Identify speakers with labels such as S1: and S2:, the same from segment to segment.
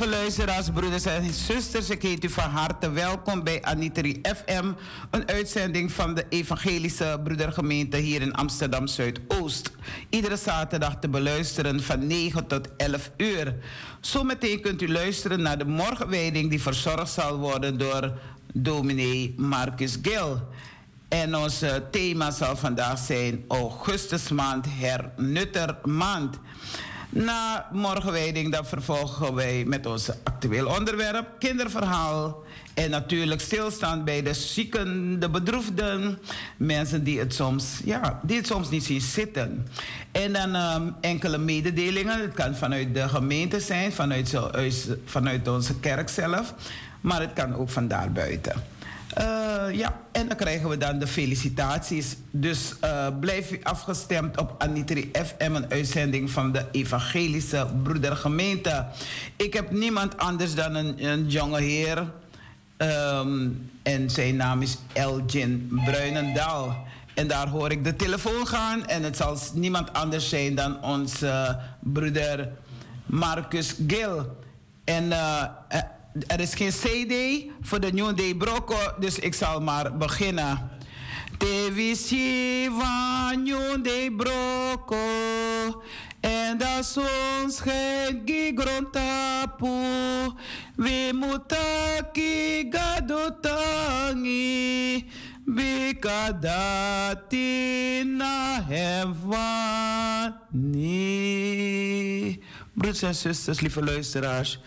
S1: lieve luisteraars, broeders en zusters. Ik heet u van harte welkom bij Anitri FM. Een uitzending van de Evangelische Broedergemeente hier in Amsterdam Zuidoost. Iedere zaterdag te beluisteren van 9 tot 11 uur. Zometeen kunt u luisteren naar de morgenwijding die verzorgd zal worden door dominee Marcus Gil. En ons thema zal vandaag zijn Augustusmaand, hernuttermaand. Na morgenwijding dan vervolgen wij met ons actueel onderwerp, kinderverhaal. En natuurlijk stilstaan bij de zieken, de bedroefden, mensen die het soms, ja, die het soms niet zien zitten. En dan um, enkele mededelingen. Het kan vanuit de gemeente zijn, vanuit, vanuit onze kerk zelf, maar het kan ook van daarbuiten. Uh, ja, en dan krijgen we dan de felicitaties. Dus uh, blijf u afgestemd op Anitri FM, een uitzending van de Evangelische Broedergemeente. Ik heb niemand anders dan een, een jonge heer. Um, en zijn naam is Elgin Bruinendaal. En daar hoor ik de telefoon gaan. En het zal niemand anders zijn dan onze broeder Marcus Gil. En uh, er is geen CD voor de New Day Brocco, dus ik zal maar beginnen. Te visi van New Day Brocco. En dat zon schijnt gigrontapu. We moeten kigadotangi. Bikadati na hevani. Broeders en zusters, lieve luisteraars.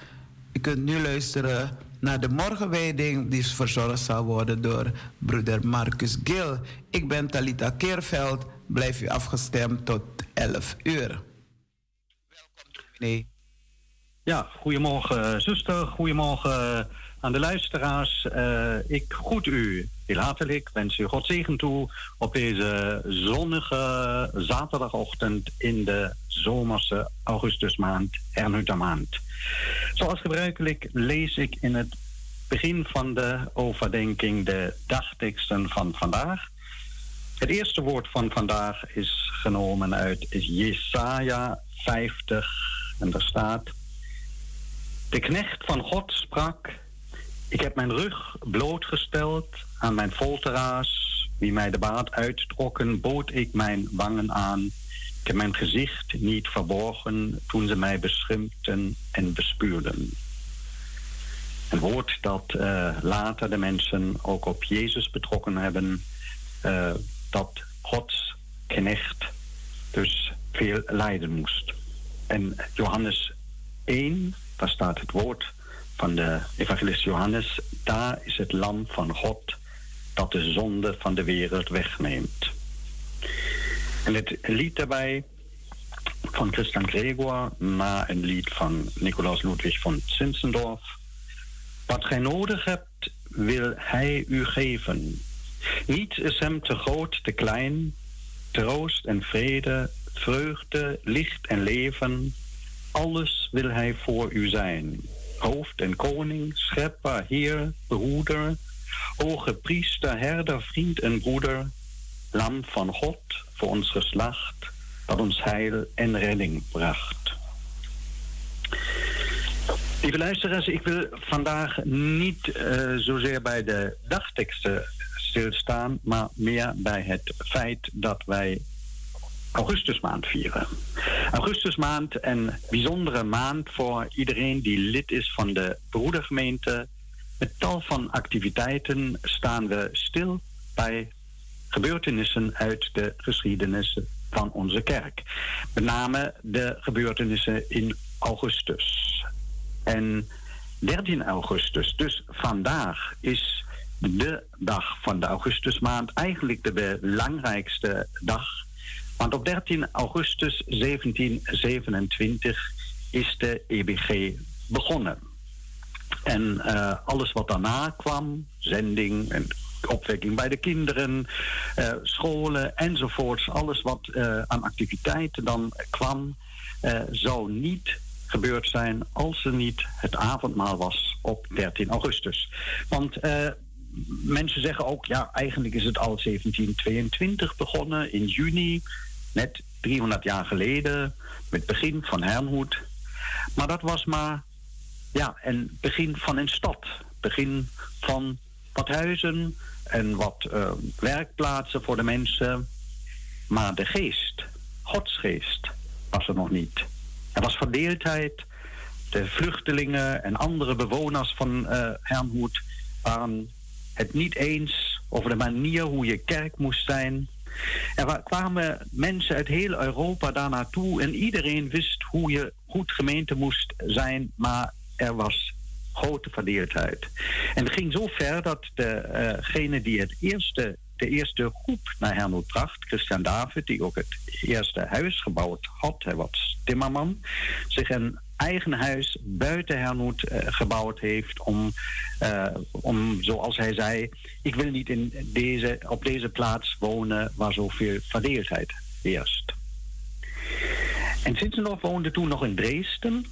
S1: Kunt nu luisteren naar de morgenwijding die verzorgd zal worden door broeder Marcus Gil. Ik ben Talita Keerveld. Blijf u afgestemd tot 11 uur.
S2: Welkom dominee. Ja, goedemorgen zuster, goedemorgen aan de luisteraars. Uh, ik groet u heel hartelijk, wens u God zegen toe op deze zonnige zaterdagochtend in de zomerse augustusmaand, maand. Zoals gebruikelijk lees ik in het begin van de overdenking de dagteksten van vandaag. Het eerste woord van vandaag is genomen uit Jesaja 50 en daar staat: De knecht van God sprak: Ik heb mijn rug blootgesteld aan mijn folteraars. Wie mij de baard uittrokken, bood ik mijn wangen aan. Ik heb mijn gezicht niet verborgen toen ze mij beschimpten en bespuurden. Een woord dat uh, later de mensen ook op Jezus betrokken hebben, uh, dat Gods knecht dus veel lijden moest. En Johannes 1, daar staat het woord van de evangelist Johannes, daar is het lam van God dat de zonde van de wereld wegneemt. En het lied daarbij van Christian Gregor na een lied van Nicolaas Ludwig van Zinzendorf. Wat gij nodig hebt, wil hij u geven. Niets is hem te groot, te klein. Troost en vrede, vreugde, licht en leven. Alles wil hij voor u zijn. Hoofd en koning, schepper, heer, broeder. Hoge priester, herder, vriend en broeder. Lam van God voor ons geslacht dat ons heil en redding bracht. Lieve luisteraars, ik wil vandaag niet uh, zozeer bij de dagteksten stilstaan, maar meer bij het feit dat wij augustusmaand vieren. Augustusmaand, een bijzondere maand voor iedereen die lid is van de broedergemeente. Met tal van activiteiten staan we stil bij gebeurtenissen uit de geschiedenis van onze kerk. Met name de gebeurtenissen in augustus. En 13 augustus, dus vandaag, is de dag van de augustusmaand eigenlijk de belangrijkste dag. Want op 13 augustus 1727 is de EBG begonnen. En uh, alles wat daarna kwam, zending en opwekking bij de kinderen, uh, scholen enzovoorts. Alles wat uh, aan activiteiten dan kwam, zou niet gebeurd zijn als er niet het avondmaal was op 13 augustus. Want mensen zeggen ook, ja, eigenlijk is het al 1722 begonnen in juni, net 300 jaar geleden, met begin van Herrnhoed. Maar dat was maar ja, een begin van een stad, begin van wat huizen, en wat uh, werkplaatsen voor de mensen. Maar de geest, Gods geest, was er nog niet. Er was verdeeldheid. De vluchtelingen en andere bewoners van uh, Herrnhoed waren het niet eens over de manier hoe je kerk moest zijn. Er kwamen mensen uit heel Europa daar naartoe en iedereen wist hoe je goed gemeente moest zijn, maar er was grote verdeeldheid. En het ging zo ver dat degene die het eerste, de eerste groep naar Hermel bracht, Christian David, die ook het eerste huis gebouwd had, hij was timmerman, zich een eigen huis buiten Hermoed uh, gebouwd heeft om, uh, om, zoals hij zei, ik wil niet in deze, op deze plaats wonen waar zoveel verdeeldheid heerst. En Sinsendorf woonde toen nog in Dresden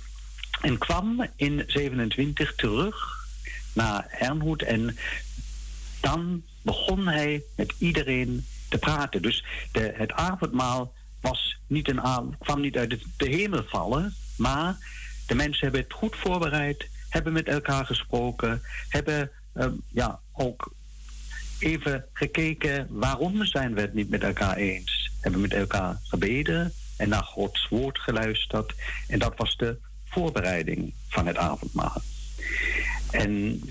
S2: en kwam in 27 terug naar Herrnhoed. En dan begon hij met iedereen te praten. Dus de, het avondmaal was niet een, kwam niet uit de hemel vallen, maar De mensen hebben het goed voorbereid, hebben met elkaar gesproken, hebben ehm, ja, ook even gekeken waarom zijn we het niet met elkaar eens. Hebben met elkaar gebeden en naar Gods woord geluisterd. En dat was de voorbereiding van het avondmaal. En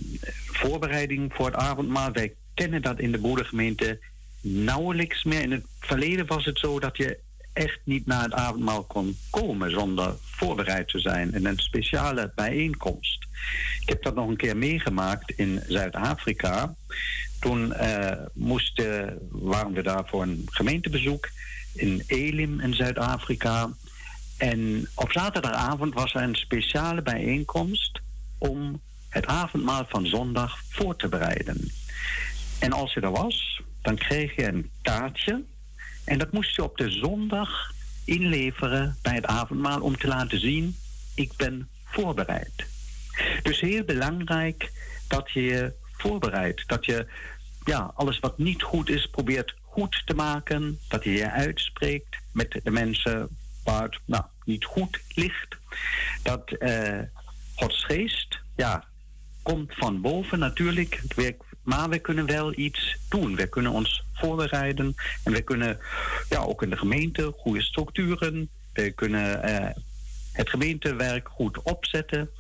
S2: voorbereiding voor het avondmaal, wij kennen dat in de broedergemeente nauwelijks meer. In het verleden was het zo dat je echt niet naar het avondmaal kon komen zonder voorbereid te zijn in een speciale bijeenkomst. Ik heb dat nog een keer meegemaakt in Zuid-Afrika. Toen uh, moesten, waren we daar voor een gemeentebezoek in Elim in Zuid-Afrika. En op zaterdagavond was er een speciale bijeenkomst om het avondmaal van zondag voor te bereiden. En als je er was, dan kreeg je een kaartje. En dat moest je op de zondag inleveren bij het avondmaal om te laten zien: ik ben voorbereid. Dus heel belangrijk dat je je voorbereidt. Dat je ja, alles wat niet goed is probeert goed te maken. Dat je je uitspreekt met de mensen waar het nou, niet goed ligt. Dat uh, Gods geest ja, komt van boven natuurlijk. Maar we kunnen wel iets doen. We kunnen ons voorbereiden. En we kunnen ja, ook in de gemeente goede structuren. We kunnen uh, het gemeentewerk goed opzetten.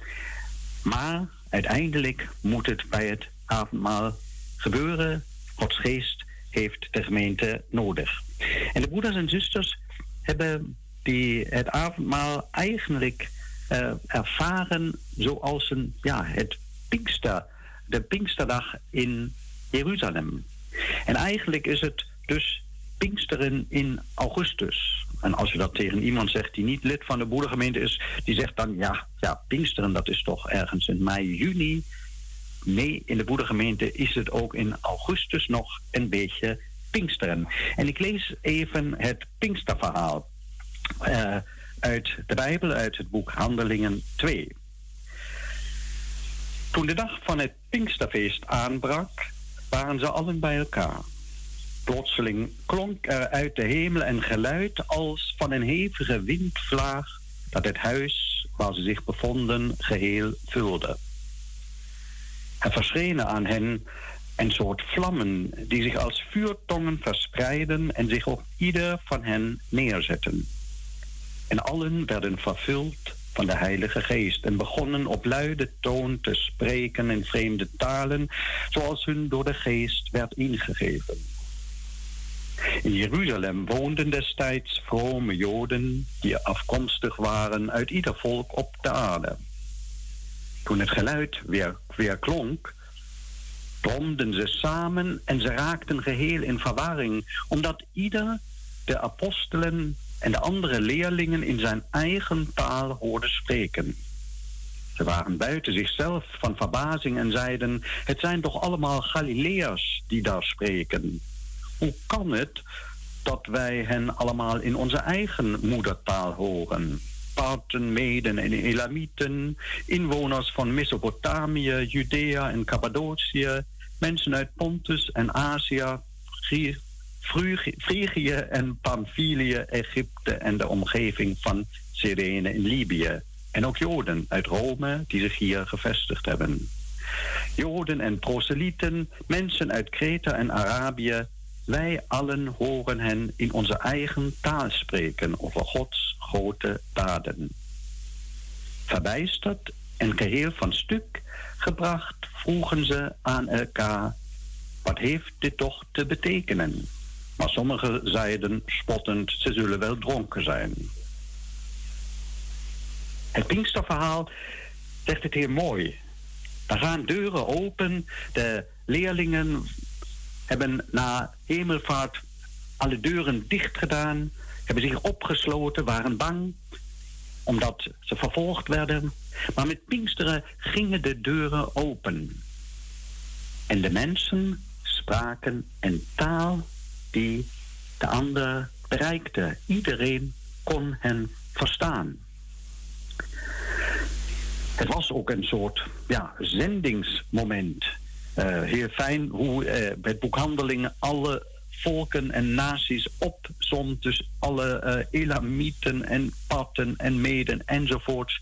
S2: Maar uiteindelijk moet het bij het avondmaal gebeuren. Gods geest heeft de gemeente nodig. En de broeders en zusters hebben die het avondmaal eigenlijk uh, ervaren zoals een, ja, het Pinkster, de Pinksterdag in Jeruzalem. En eigenlijk is het dus Pinksteren in augustus. En als je dat tegen iemand zegt die niet lid van de boerengemeente is, die zegt dan ja, ja, Pinksteren dat is toch ergens in mei, juni. Nee, in de boerengemeente is het ook in augustus nog een beetje Pinksteren. En ik lees even het Pinksterverhaal uh, uit de Bijbel, uit het boek Handelingen 2. Toen de dag van het Pinksterfeest aanbrak, waren ze allen bij elkaar. Plotseling klonk er uit de hemel een geluid als van een hevige windvlaag dat het huis waar ze zich bevonden geheel vulde. Er verschenen aan hen een soort vlammen die zich als vuurtongen verspreidden en zich op ieder van hen neerzetten. En allen werden vervuld van de Heilige Geest en begonnen op luide toon te spreken in vreemde talen, zoals hun door de Geest werd ingegeven. In Jeruzalem woonden destijds vrome Joden die afkomstig waren uit ieder volk op de aarde. Toen het geluid weer, weer klonk, bromden ze samen en ze raakten geheel in verwarring, omdat ieder de apostelen en de andere leerlingen in zijn eigen taal hoorde spreken. Ze waren buiten zichzelf van verbazing en zeiden: Het zijn toch allemaal Galileërs die daar spreken? Hoe kan het dat wij hen allemaal in onze eigen moedertaal horen? Parten, Meden en Elamieten, inwoners van Mesopotamië, Judea en Cappadocië, mensen uit Pontus en Azië, Frigië en Pamphylië, Egypte en de omgeving van Cyrene in Libië. En ook Joden uit Rome die zich hier gevestigd hebben. Joden en proselyten, mensen uit Kreta en Arabië, wij allen horen hen in onze eigen taal spreken over Gods grote daden. Verbijsterd en geheel van stuk gebracht vroegen ze aan elkaar: wat heeft dit toch te betekenen? Maar sommigen zeiden spottend, ze zullen wel dronken zijn. Het Pinksterverhaal zegt het heel mooi. Er gaan deuren open, de leerlingen hebben na hemelvaart alle deuren dicht gedaan, hebben zich opgesloten, waren bang omdat ze vervolgd werden. Maar met Pinksteren gingen de deuren open. En de mensen spraken een taal die de ander bereikte. Iedereen kon hen verstaan. Het was ook een soort ja, zendingsmoment. Uh, heel fijn hoe uh, bij boekhandelingen alle volken en naties opzond. Dus alle uh, Elamieten en Patten en Meden enzovoorts.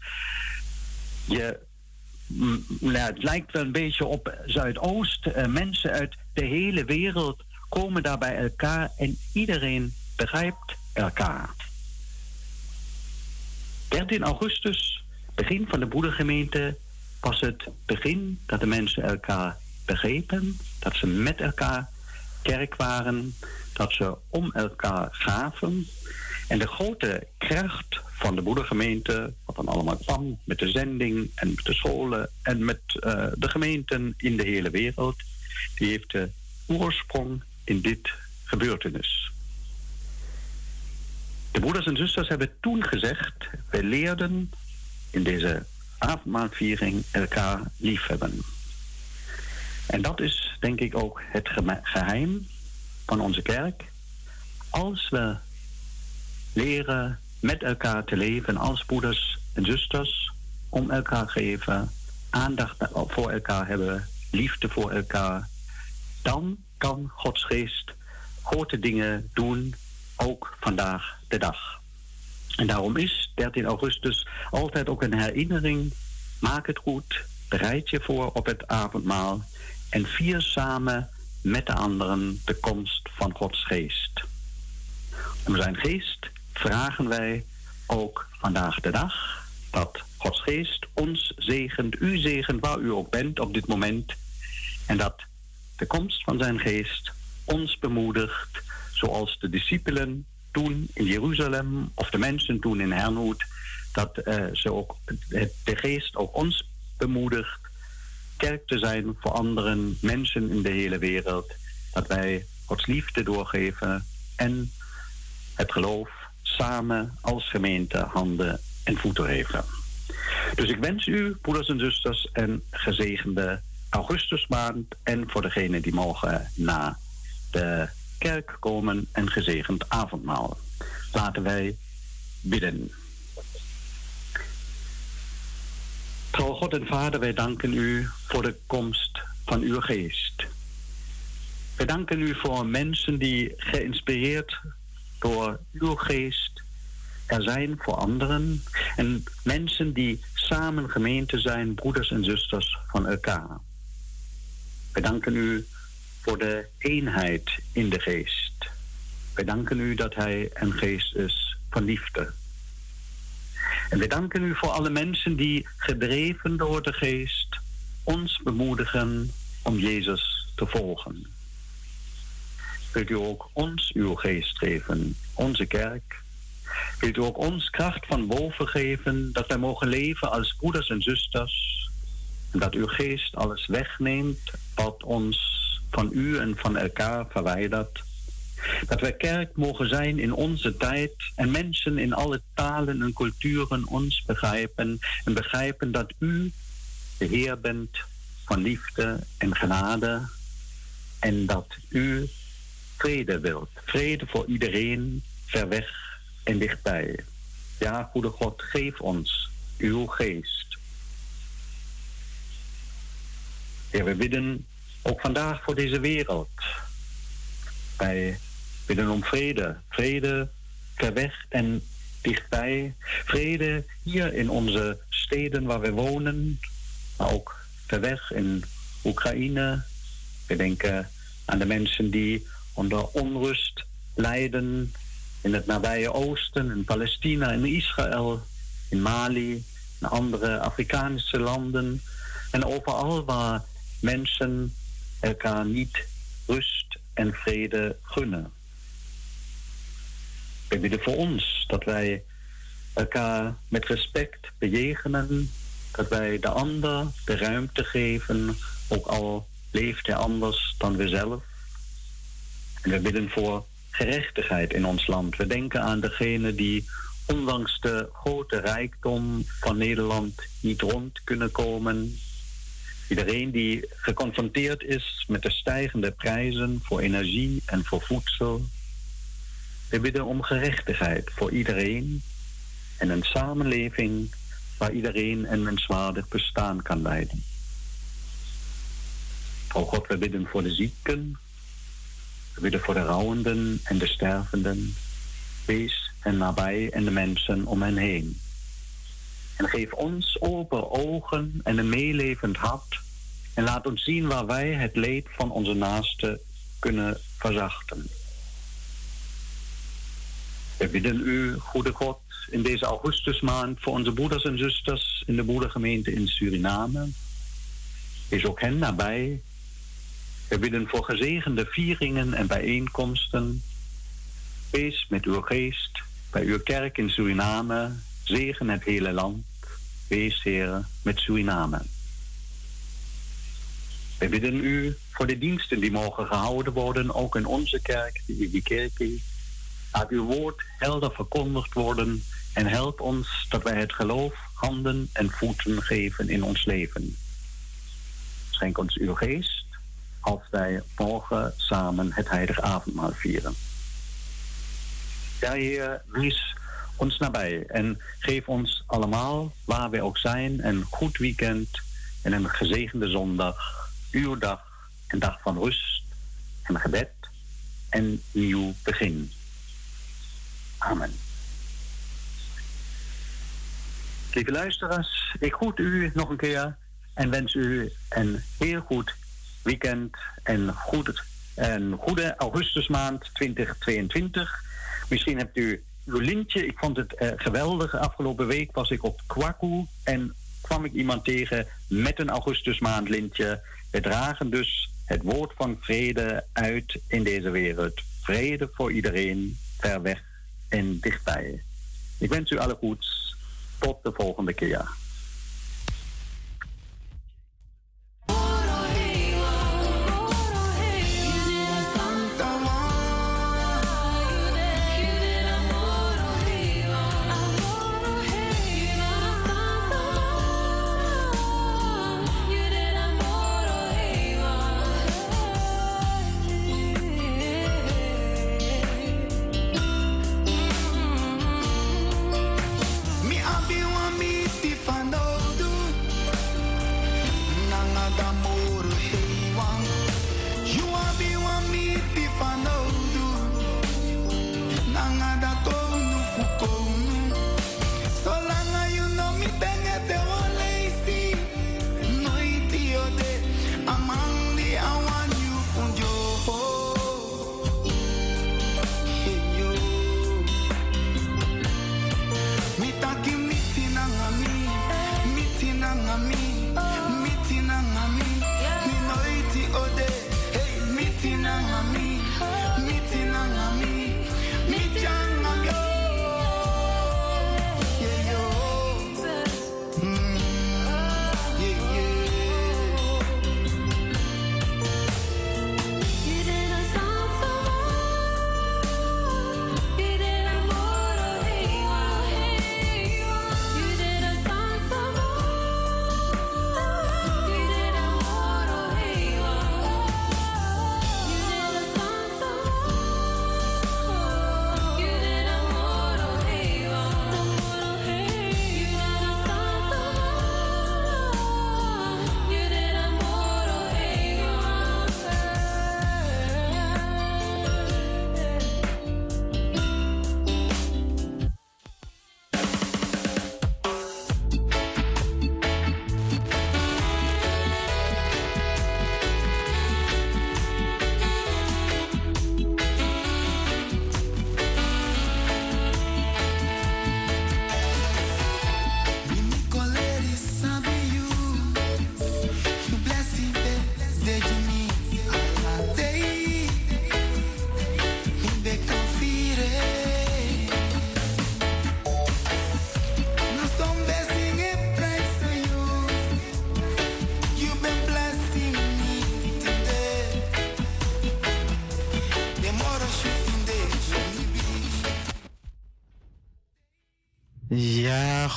S2: je, nou, het lijkt wel een beetje op Zuidoost. Mensen uit de hele wereld komen daar bij elkaar en iedereen begrijpt elkaar. 13 augustus, begin van de broedergemeente, was het begin dat de mensen elkaar begrepen, dat ze met elkaar kerk waren, dat ze om elkaar gaven. En de grote kracht van de broedergemeente, wat dan allemaal kwam met de zending en met de scholen en met uh, de gemeenten in de hele wereld, die heeft de oorsprong in dit gebeurtenis. De broeders en zusters hebben toen gezegd: wij leerden in deze avondmaalviering elkaar liefhebben. En dat is denk ik ook het geheim van onze kerk. Als we leren met elkaar te leven als broeders en zusters, om elkaar geven, aandacht voor elkaar hebben, liefde voor elkaar, dan kan Gods geest grote dingen doen, ook vandaag de dag. En daarom is 13 augustus altijd ook een herinnering. Maak het goed, bereid je voor op het avondmaal en vier samen met de anderen de komst van Gods geest. Om zijn geest vragen wij ook vandaag de dag dat Gods geest ons zegent, u zegent waar u ook bent op dit moment. En dat de komst van zijn geest ons bemoedigt, zoals de discipelen toen in Jeruzalem of de mensen toen in Hernoet, dat uh, ze ook, de geest ook ons bemoedigt kerk te zijn voor anderen, mensen in de hele wereld. Dat wij Gods liefde doorgeven en het geloof samen als gemeente handen en voeten geven. Dus ik wens u, broeders en zusters, een gezegende augustusmaand. En voor degenen die mogen na de kerk komen, een gezegend avondmaal. Laten wij bidden. Trouw God en Vader, wij danken u voor de komst van uw geest. Wij danken u voor mensen die geïnspireerd door uw geest er zijn voor anderen. En mensen die samen gemeente zijn, broeders en zusters van elkaar. Wij danken u voor de eenheid in de geest. Wij danken u dat hij een geest is van liefde. En we danken u voor alle mensen die, gedreven door de geest, ons bemoedigen om Jezus te volgen. Wilt u ook ons uw geest geven, onze kerk? Wilt u ook ons kracht van boven geven, dat wij mogen leven als broeders en zusters? Dat uw geest alles wegneemt wat ons van u en van elkaar verwijdert? Dat wij kerk mogen zijn in onze tijd en mensen in alle talen en culturen ons begrijpen en begrijpen dat u de Heer bent van liefde en genade en dat u vrede wilt. Vrede voor iedereen, ver weg en dichtbij. Ja, goede God, geef ons uw geest. We bidden ook vandaag voor deze wereld. Wij bidden om vrede. Vrede ver weg en dichtbij. Vrede hier in onze steden waar we wonen, maar ook ver weg in Oekraïne. We denken aan de mensen die onder onrust lijden in het nabije Oosten, in Palestina, in Israël, in Mali, in andere Afrikaanse landen. En overal waar mensen elkaar niet rust en vrede gunnen. We bidden voor ons dat wij elkaar met respect bejegenen, dat wij de ander de ruimte geven, ook al leeft hij anders dan we zelf. En we bidden voor gerechtigheid in ons land. We denken aan degenen die ondanks de grote rijkdom van Nederland niet rond kunnen komen. Iedereen die geconfronteerd is met de stijgende prijzen voor energie en voor voedsel. We bidden om gerechtigheid voor iedereen en een samenleving waar iedereen een menswaardig bestaan kan leiden. O God, we bidden voor de zieken, we bidden voor de rouwenden en de stervenden. Wees en nabij en de mensen om hen heen. En geef ons open ogen en een meelevend hart. En laat ons zien waar wij het leed van onze naasten kunnen verzachten. We bidden u, goede God, in deze augustusmaand voor onze broeders en zusters in de broedergemeente in Suriname. Is ook hen nabij. We bidden voor gezegende vieringen en bijeenkomsten. Wees met uw geest bij uw kerk in Suriname. Zegen het hele land. Wees, Heer, met Suriname. We bidden u voor de diensten die mogen gehouden worden, ook in onze kerk, kerk is. Laat uw woord helder verkondigd worden en help ons dat wij het geloof handen en voeten geven in ons leven. Schenk ons uw geest als wij morgen samen het heilige avondmaal vieren. Ja, Heer, wees ons nabij en geef ons allemaal, waar wij ook zijn, een goed weekend en een gezegende zondag, uw dag, een dag van rust en gebed en nieuw begin. Amen. Lieve luisteraars, ik groet u nog een keer en wens u een heel goed weekend en goed, een goede augustusmaand 2022. Misschien hebt u lintje, ik vond het uh, geweldig. Afgelopen week was ik op Kwaku en kwam ik iemand tegen met een augustusmaand lintje. We dragen dus het woord van vrede uit in deze wereld. Vrede voor iedereen, ver weg en dichtbij. Ik wens u alle goeds. Tot de volgende keer.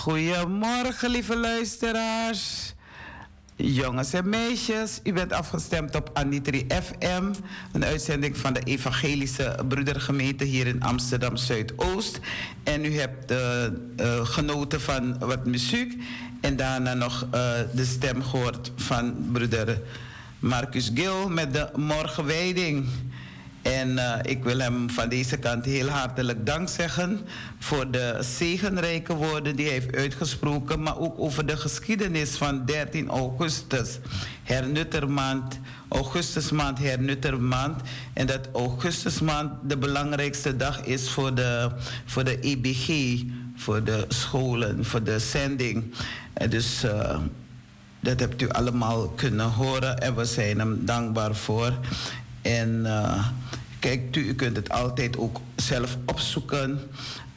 S1: Goedemorgen, lieve luisteraars. Jongens en meisjes, u bent afgestemd op Anitri FM, een uitzending van de Evangelische Broedergemeente hier in Amsterdam Zuidoost. En u hebt uh, uh, genoten van wat muziek en daarna nog uh, de stem gehoord van broeder Marcus Gil met de morgenwijding. En uh, ik wil hem van deze kant heel hartelijk dank zeggen voor de zegenrijke woorden die hij heeft uitgesproken, maar ook over de geschiedenis van 13 augustus, hernuttermaand, augustusmaand, hernuttermaand. En dat augustusmaand de belangrijkste dag is voor de, voor de EBG, voor de scholen, voor de zending. En dus uh, dat hebt u allemaal kunnen horen en we zijn hem dankbaar voor. En uh, kijkt u, u kunt het altijd ook zelf opzoeken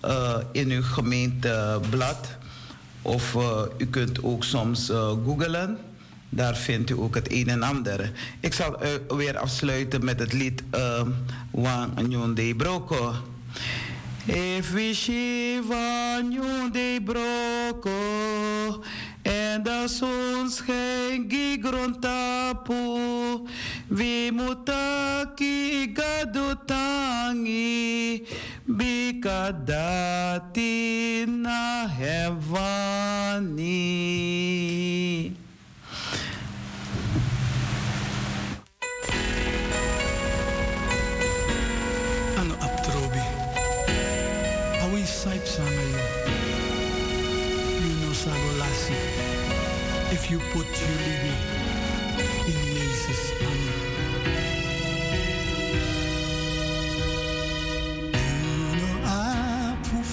S1: uh, in uw gemeenteblad. Of uh, u kunt ook soms googlen. Daar vindt u ook het een en ander. Ik zal weer afsluiten met het lied Wang Nyonde Broko. If we shiva Nyonde Broko. En de zon schijnt gigrontapu. We moeten kigadutangi. Bikadati na hevani.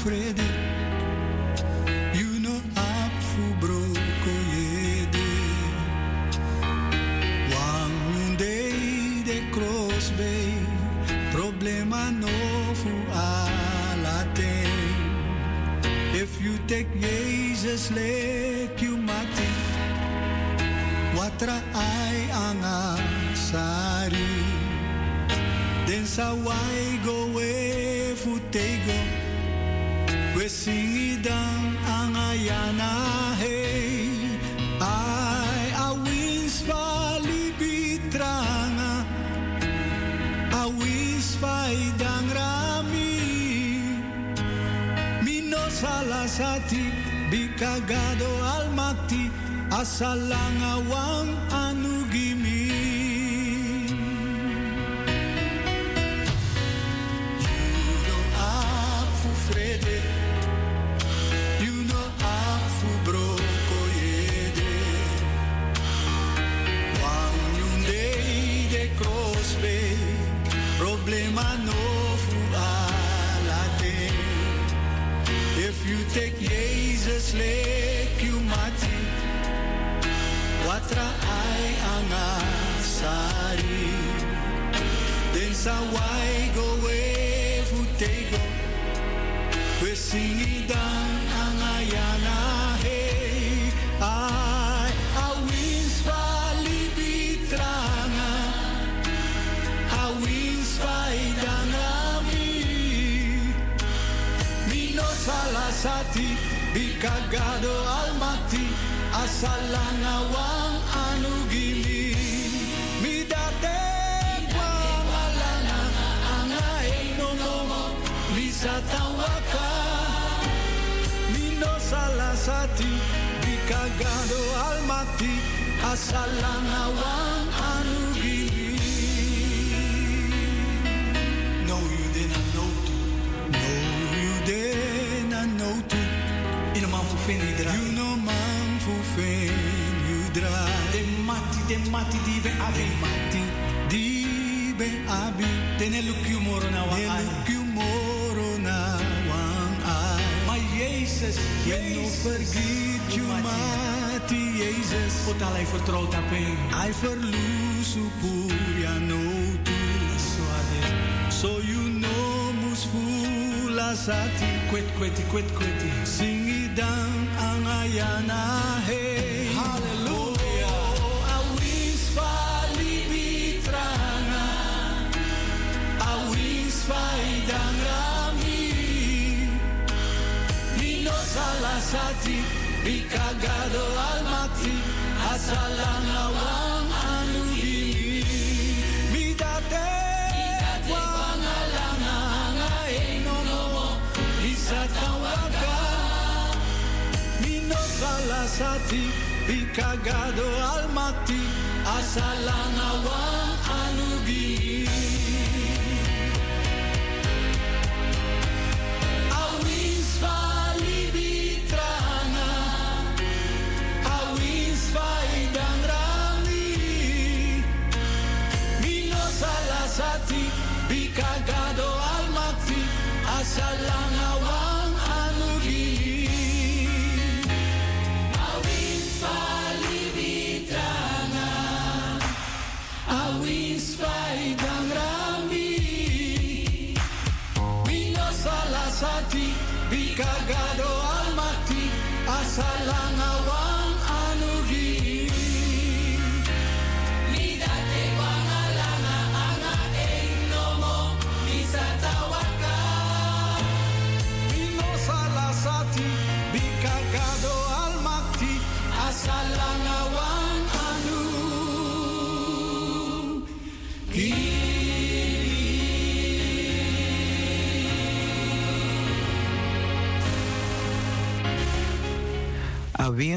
S3: Freddy. You know for Broko Yede. One day the cross bay. Problema no fu alate. If you take Jesus, let you mati watra ai anga sari den sawai go futego we singi dan anga yana hey ai a wins vali bitranga a wins vai dan rami mino salasati bicagado almati asalangawang anugimi You quitty, quit, quitty. Sing it down.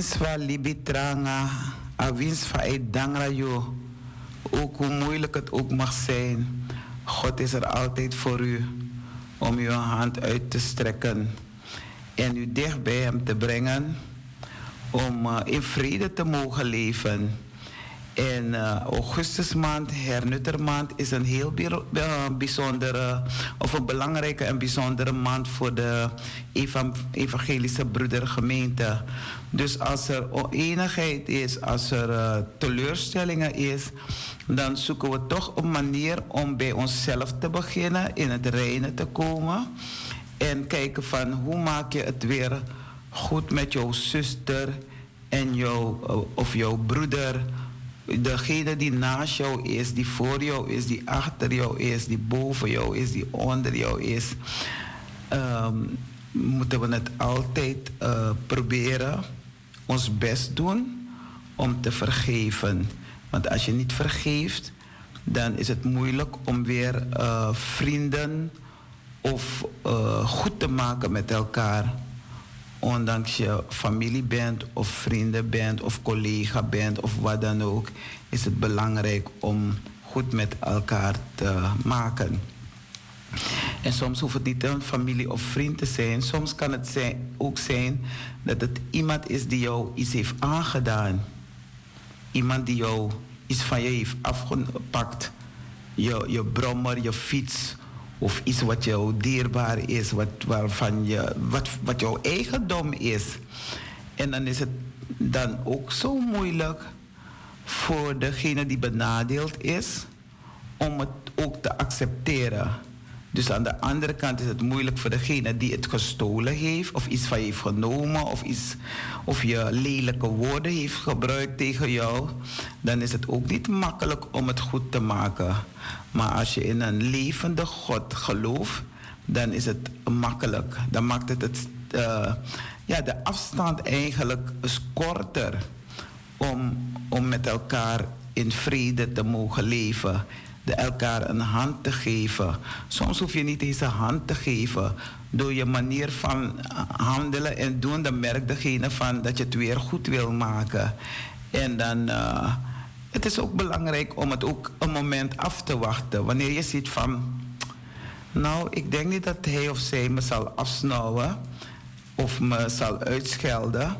S3: Wins
S1: van libitranga, a wins van. Ook hoe moeilijk het ook mag zijn, God is er altijd voor u om uw hand uit te strekken en u dicht bij Hem te brengen om uh, in vrede te mogen leven. En uh, augustusmaand, hernuttermaand, is een heel bijzondere of een belangrijke en bijzondere maand voor de evangelische broedergemeente. Dus als er oneenigheid is, als er uh, teleurstellingen is, dan zoeken we toch een manier om bij onszelf te beginnen, in het reinen te komen. En kijken van hoe maak je het weer goed met jouw zuster en jouw, uh, of jouw broeder degene die naast jou is, die voor jou is, die achter jou is, die boven jou is, die onder jou is, um, moeten we het altijd uh, proberen, ons best doen om te vergeven. Want als je niet vergeeft, dan is het moeilijk om weer uh, vrienden of uh, goed te maken met elkaar ondanks je familie bent of vrienden bent of collega bent of wat dan ook, is het belangrijk om goed met elkaar te maken. En soms hoeft het niet een familie of vriend te zijn. Soms kan het zijn, ook zijn dat het iemand is die jou iets heeft aangedaan. Iemand die jou iets van je heeft afgepakt. Je, je brommer, je fiets of iets wat jou dierbaar is, wat, waarvan je, wat, wat jouw eigendom is. En dan is het dan ook zo moeilijk voor degene die benadeeld is om het ook te accepteren. Dus aan de andere kant is het moeilijk voor degene die het gestolen heeft, of iets van je heeft genomen, of, iets, of je lelijke woorden heeft gebruikt tegen jou. Dan is het ook niet makkelijk om het goed te maken. Maar als je in een levende God gelooft, dan is het makkelijk. Dan maakt het, het uh, ja, de afstand eigenlijk korter om, om met elkaar in vrede te mogen leven de elkaar een hand te geven. Soms hoef je niet eens een hand te geven. Door je manier van handelen en doen, dan merkt degene van dat je het weer goed wil maken. En dan, uh, het is ook belangrijk om het ook een moment af te wachten. Wanneer je ziet van, nou, ik denk niet dat hij of zij me zal afsnauwen of me zal uitschelden.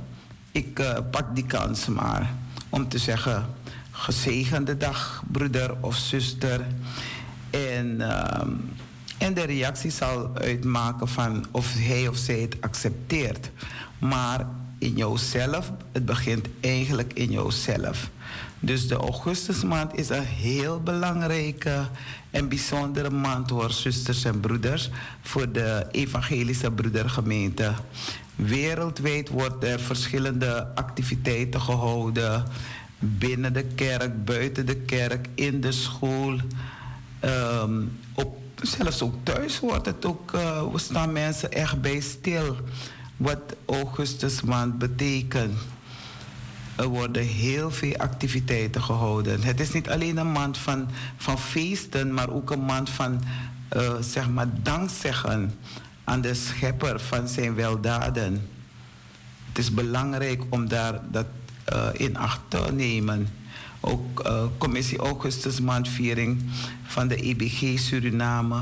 S1: Ik uh, pak die kans maar om te zeggen, gezegende dag, broeder of zuster. En, uh, en de reactie zal uitmaken van of hij of zij het accepteert. Maar in jouzelf, het begint eigenlijk in jouzelf. Dus de augustusmaand is een heel belangrijke en bijzondere maand hoor, zusters en broeders, voor de evangelische broedergemeente. Wereldwijd worden er verschillende activiteiten gehouden binnen de kerk, buiten de kerk, in de school. Um, op, zelfs ook thuis wordt het ook, uh, staan mensen echt bij stil wat Augustusmaand betekent. Er worden heel veel activiteiten gehouden. Het is niet alleen een maand van, van feesten, maar ook een maand van uh, zeg maar dankzeggen aan de schepper van zijn weldaden. Het is belangrijk om daar dat in acht nemen. Ook uh, commissie Augustusmaandviering van de EBG Suriname.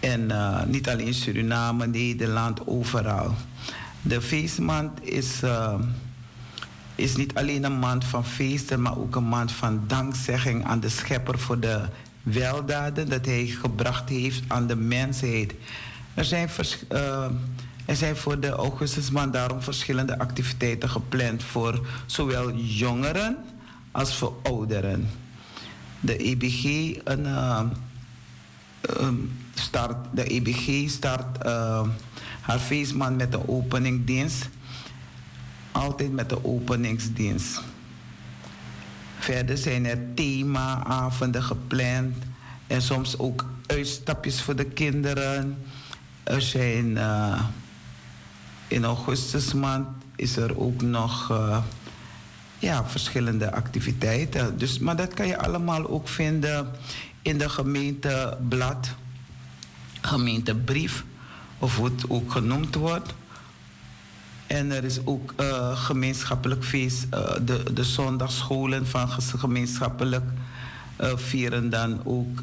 S1: En uh, niet alleen Suriname, Nederland, overal. De feestmaand is, is niet alleen een maand van feesten, maar ook een maand van dankzegging aan de schepper voor de weldaden dat hij gebracht heeft aan de mensheid. Er zijn, uh, er zijn voor de augustusmaand daarom verschillende activiteiten gepland voor zowel jongeren als voor ouderen. De EBG uh, um, start, de EBG start uh, haar feestmaand met de openingdienst. Altijd met de openingsdienst. Verder zijn er themaavonden gepland en soms ook uitstapjes voor de kinderen. Er zijn uh, in augustusmaand is er ook nog uh, ja, verschillende activiteiten. Dus, maar dat kan je allemaal ook vinden in de gemeenteblad, gemeentebrief, of hoe het ook genoemd wordt. En er is ook uh, gemeenschappelijk feest. Uh, de, de zondagscholen van gemeenschappelijk vieren dan ook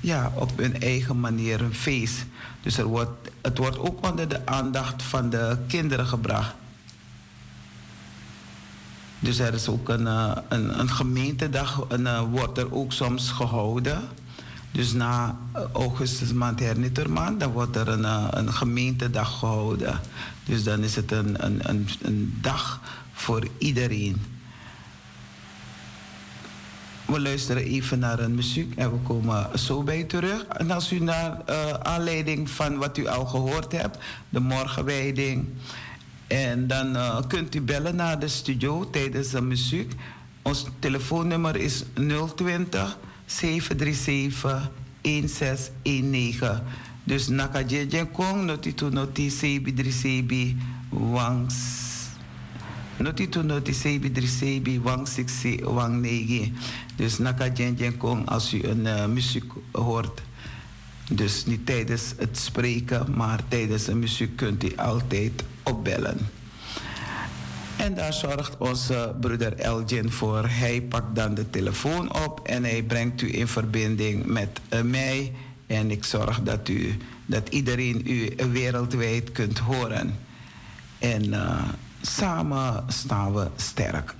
S1: ja, op hun eigen manier een feest. Dus er wordt, het wordt ook onder de aandacht van de kinderen gebracht. Dus er is ook een, een, een gemeentedag, en, wordt er ook soms gehouden. Dus na augustus maand hernittermaand, dan wordt er een, een gemeentedag gehouden. Dus dan is het een, een, een dag voor iedereen. We luisteren even naar een muziek en we komen zo bij terug. En als u naar uh, aanleiding van wat u al gehoord hebt, de morgenwijding. En dan uh, kunt u bellen naar de studio tijdens de muziek. Ons telefoonnummer is 020 737 1619. Dus naka jeje kong noti sebi wang noti tu noti sebi dri sebi wang siksi wang negi. Dus als u een uh, muziek hoort. Dus niet tijdens het spreken, maar tijdens de muziek kunt u altijd opbellen. En daar zorgt onze broeder Elgin voor. Hij pakt dan de telefoon op en hij brengt u in verbinding met uh, mij en ik zorg dat, u, dat iedereen u wereldwijd kunt horen. En uh, samen staan we sterk.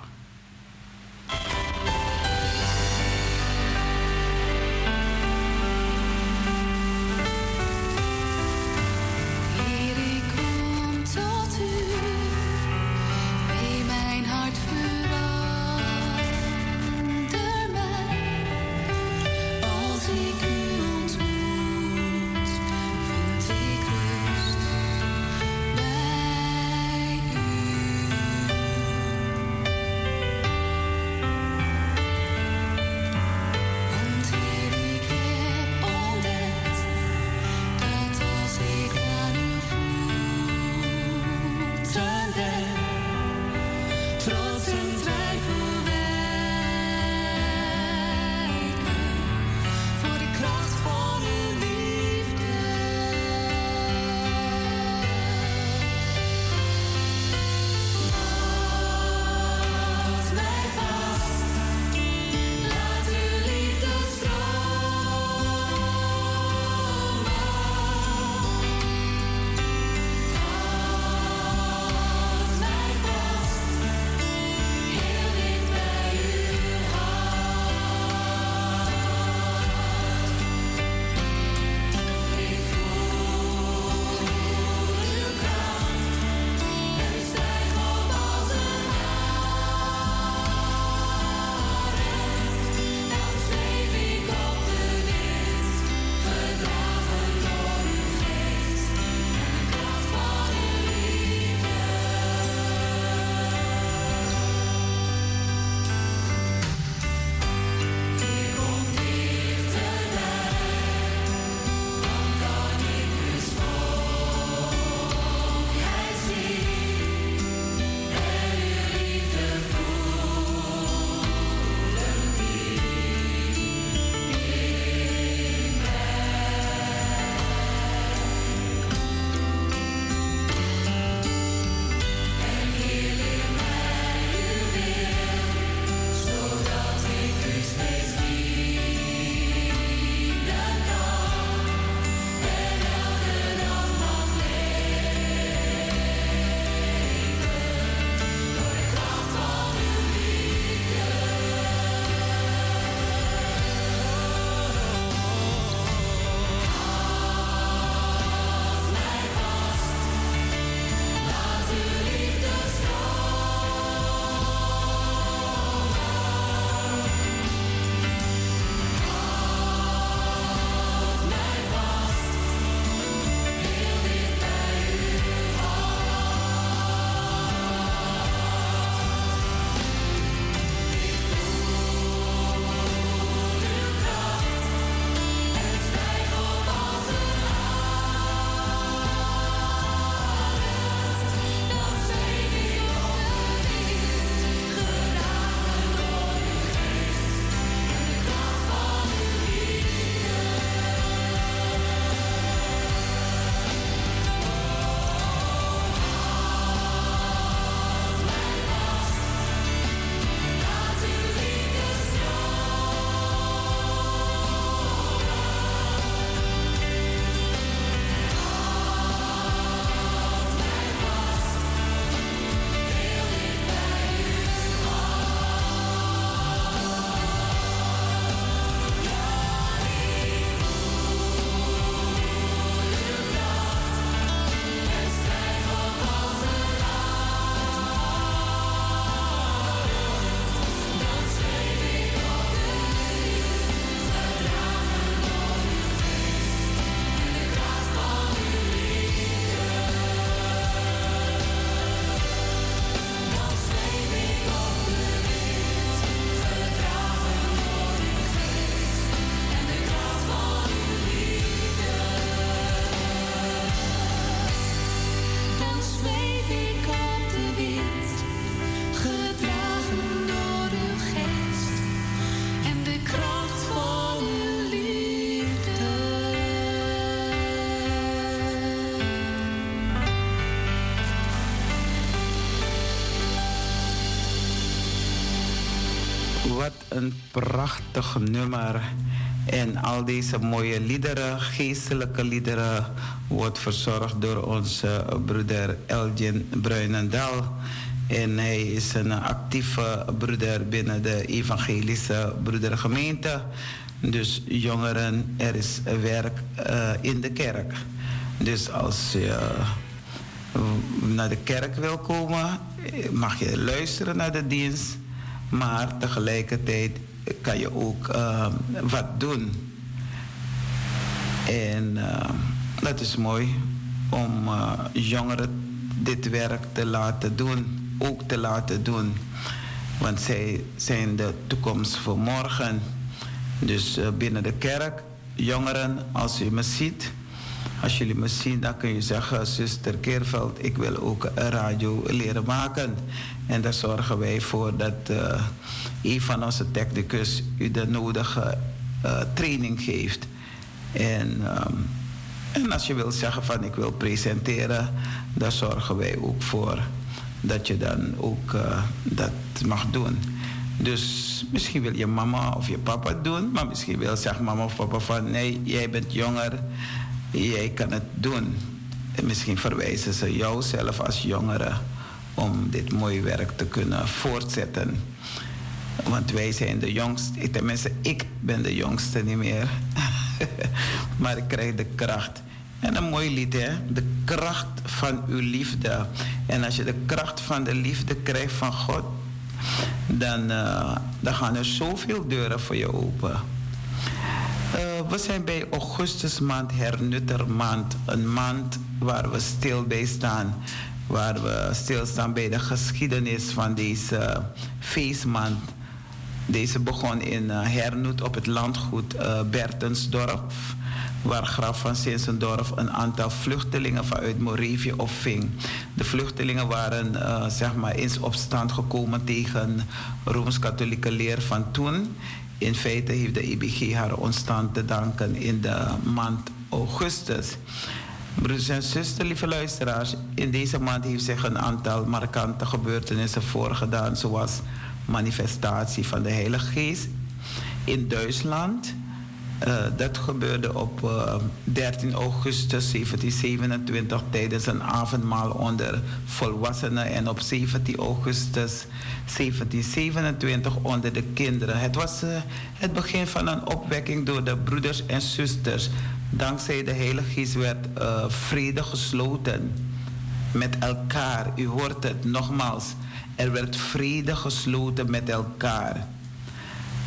S1: Prachtig nummer. En al deze mooie liederen, geestelijke liederen, wordt verzorgd door onze broeder Elgin Bruinendal. En hij is een actieve broeder binnen de evangelische broedergemeente. Dus jongeren, er is werk uh, in de kerk. Dus als je naar de kerk wil komen, mag je luisteren naar de dienst. Maar tegelijkertijd kan je ook uh, wat doen. En uh, dat is mooi om uh, jongeren dit werk te laten doen, ook te laten doen. Want zij zijn de toekomst voor morgen. Dus binnen de kerk, jongeren, als u me ziet, als jullie me zien, dan kun je zeggen, zuster Keerveld, ik wil ook een radio leren maken. En daar zorgen wij voor dat uh, een van onze technicus u de nodige uh, training geeft. En, um, en als je wil zeggen van ik wil presenteren, daar zorgen wij ook voor dat je dan ook uh, dat mag doen. Dus misschien wil je mama of je papa doen, maar misschien wil zeg mama of papa van nee, jij bent jonger jij kan het doen. En misschien verwijzen ze jou zelf als jongere om dit mooie werk te kunnen voortzetten. Want wij zijn de jongste, tenminste ik ben de jongste niet meer. maar ik krijg de kracht. En een mooi lied, hè? De kracht van uw liefde. En als je de kracht van de liefde krijgt van God, dan, uh, dan gaan er zoveel deuren voor je open. Uh, we zijn bij augustusmaand, hernuttermaand. Een maand waar we stil bij staan. Waar we stilstaan bij de geschiedenis van deze feestmaand. Deze begon in uh, Hernut op het landgoed uh, Bertensdorp. Waar Graf van Sinsendorf een aantal vluchtelingen vanuit Moravië opving. De vluchtelingen waren uh, zeg maar eens opstand gekomen tegen Rooms-Katholieke leer van toen. In feite heeft de IBG haar ontstand te danken in de maand augustus. Broeders en zusters, lieve luisteraars, in deze maand heeft zich een aantal markante gebeurtenissen voorgedaan, zoals manifestatie van de Heilige Geest in Duitsland, uh, dat gebeurde op uh, 13 augustus 1727 tijdens een avondmaal onder volwassenen en op 17 augustus 1727 onder de kinderen. Het was uh, het begin van een opwekking door de broeders en zusters. Dankzij de Heilige Geest werd vrede gesloten met elkaar. U hoort het nogmaals. Er werd vrede gesloten met elkaar.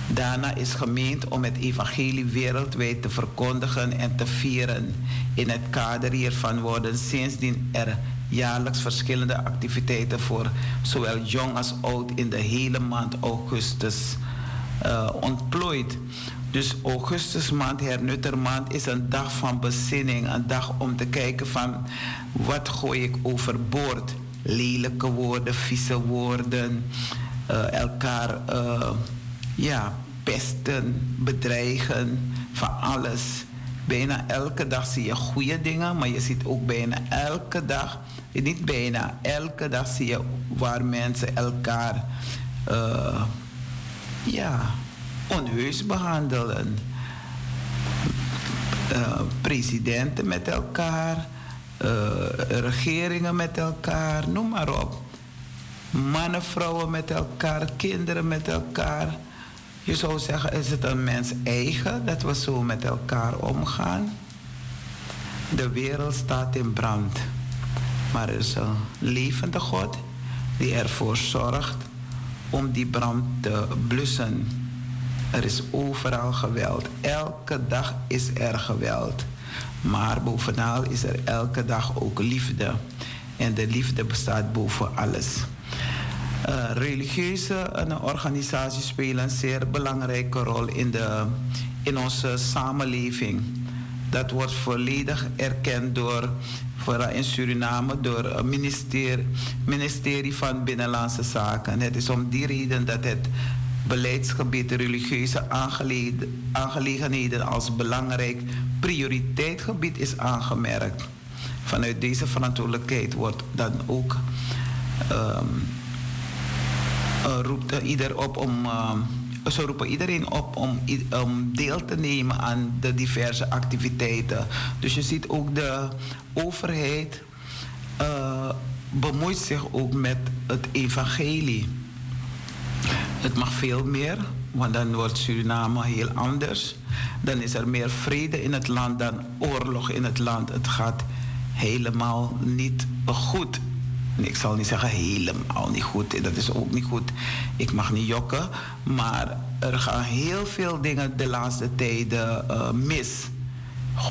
S1: Daarna is gemeend om het evangelie wereldwijd te verkondigen en te vieren. In het kader hiervan worden sindsdien er jaarlijks verschillende activiteiten voor zowel jong als oud in de hele maand augustus uh, ontplooid. Dus augustusmaand, hernuttermaand, is een dag van bezinning. Een dag om te kijken van wat gooi ik overboord. Lelijke woorden, vieze woorden, uh, elkaar... Uh, ja, pesten, bedreigen, van alles. Bijna elke dag zie je goede dingen, maar je ziet ook bijna elke dag, niet bijna, elke dag zie je waar mensen elkaar ja, onheus behandelen. Presidenten met elkaar, regeringen met elkaar, noem maar op. Mannen, vrouwen met elkaar, kinderen met elkaar. Je zou zeggen, is het een mens eigen dat we zo met elkaar omgaan? De wereld staat in brand. Maar er is een levende God die ervoor zorgt om die brand te blussen. Er is overal geweld. Elke dag is er geweld. Maar bovenal is er elke dag ook liefde. En de liefde bestaat boven alles. Uh, religieuze organisaties spelen een zeer belangrijke rol in, de, in onze samenleving. Dat wordt volledig erkend door, vooral in Suriname, door het ministerie, ministerie van Binnenlandse Zaken. Het is om die reden dat het beleidsgebied religieuze aangelegenheden als belangrijk prioriteitsgebied is aangemerkt. Vanuit deze verantwoordelijkheid wordt dan ook um, roept ieder op om uh, ze roepen iedereen op om, om deel te nemen aan de diverse activiteiten. Dus je ziet ook de overheid uh, bemoeit zich ook met het evangelie. Het mag veel meer, want dan wordt Suriname heel anders. Dan is er meer vrede in het land dan oorlog in het land. Het gaat helemaal niet goed. Ik zal niet zeggen helemaal niet goed. Dat is ook niet goed. Ik mag niet jokken. Maar er gaan heel veel dingen de laatste tijden uh, mis.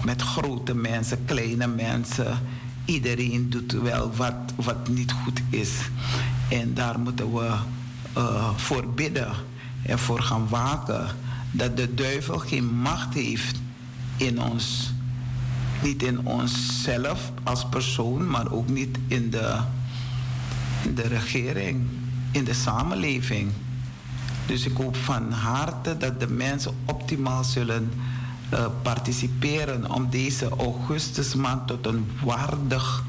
S1: Met grote mensen, kleine mensen. Iedereen doet wel wat, wat niet goed is. En daar moeten we uh, voor bidden en voor gaan waken. Dat de duivel geen macht heeft in ons. Niet in onszelf als persoon, maar ook niet in de, in de regering, in de samenleving. Dus ik hoop van harte dat de mensen optimaal zullen uh, participeren om deze augustusmaand tot een waardig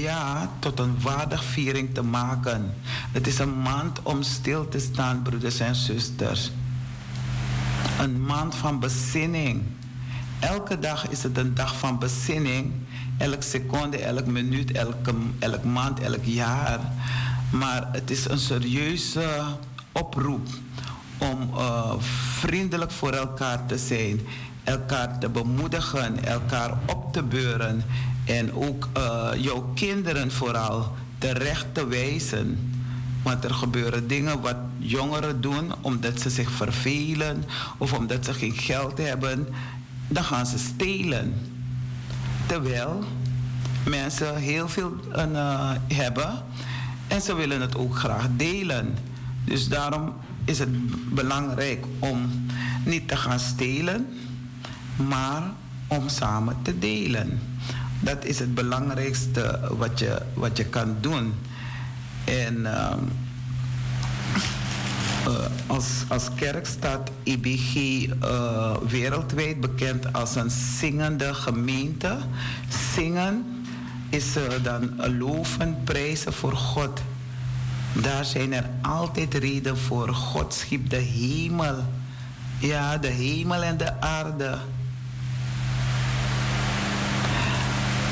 S1: ja, tot een waardig viering te maken. Het is een maand om stil te staan, broeders en zusters. Een maand van bezinning. Elke dag is het een dag van bezinning. Elke seconde, elke minuut, elke, elk maand, elk jaar. Maar het is een serieuze oproep om uh, vriendelijk voor elkaar te zijn, elkaar te bemoedigen, elkaar op te beuren en ook uh, jouw kinderen vooral terecht te wijzen. Want er gebeuren dingen wat jongeren doen omdat ze zich vervelen of omdat ze geen geld hebben. Dan gaan ze stelen. Terwijl mensen heel veel uh, hebben en ze willen het ook graag delen. Dus daarom is het belangrijk om niet te gaan stelen, maar om samen te delen. Dat is het belangrijkste wat je, wat je kan doen. En uh, uh, als, als kerk staat IBG eh, wereldwijd bekend als een zingende gemeente. Zingen is uh, dan loven, prijzen voor God. Daar zijn er altijd reden voor. God schiep de hemel. Ja, de hemel en de aarde.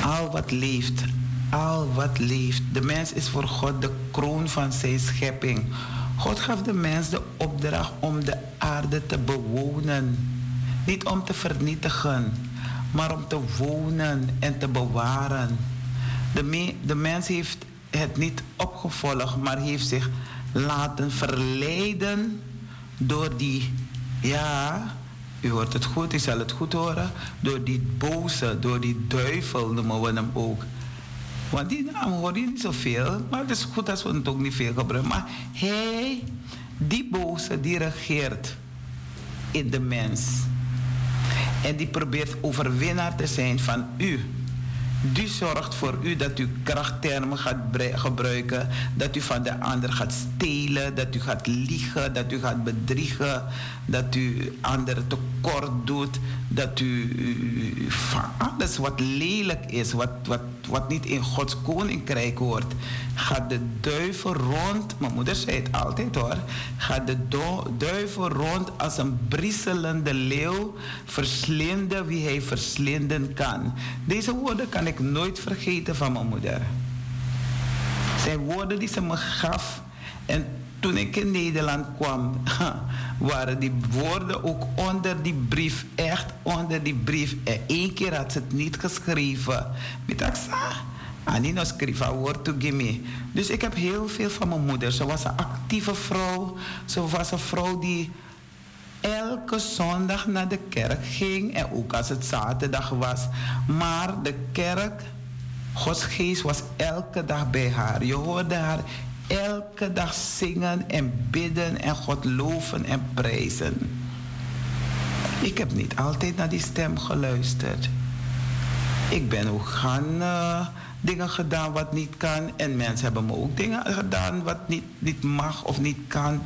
S1: Al wat leeft, al wat leeft. De mens is voor God de kroon van zijn schepping. God gaf de mens de opdracht om de aarde te bewonen. Niet om te vernietigen, maar om te wonen en te bewaren. De, me, de mens heeft het niet opgevolgd, maar heeft zich laten verleiden door die, ja, u hoort het goed, u zal het goed horen, door die boze, door die duivel noemen we hem ook. Want die naam hoor je niet zoveel, maar het is goed als we het ook niet veel gebruiken. Maar hij, die boze, die regeert in de mens. En die probeert overwinnaar te zijn van u. Die zorgt voor u dat u krachttermen gaat gebruiken, dat u van de ander gaat stelen, dat u gaat liegen, dat u gaat bedriegen, dat u anderen tekort doet, dat u van alles wat lelijk is, wat, wat, wat niet in Gods koninkrijk hoort, gaat de duivel rond, mijn moeder zei het altijd hoor, gaat de duivel rond als een brieselende leeuw verslinden wie hij verslinden kan. Deze woorden kan ik nooit vergeten van mijn moeder. Zijn woorden die ze me gaf en toen ik in Nederland kwam, waren die woorden ook onder die brief, echt onder die brief. En één keer had ze het niet geschreven. Met Anino schreef een woord to give Dus ik heb heel veel van mijn moeder. Ze was een actieve vrouw. Ze was een vrouw die elke zondag naar de kerk ging. En ook als het zaterdag was. Maar de kerk, Gods geest was elke dag bij haar. Je hoorde haar elke dag zingen en bidden en God loven en prijzen. Ik heb niet altijd naar die stem geluisterd. Ik ben ook gaan dingen gedaan wat niet kan. En mensen hebben me ook dingen gedaan wat niet, niet mag of niet kan.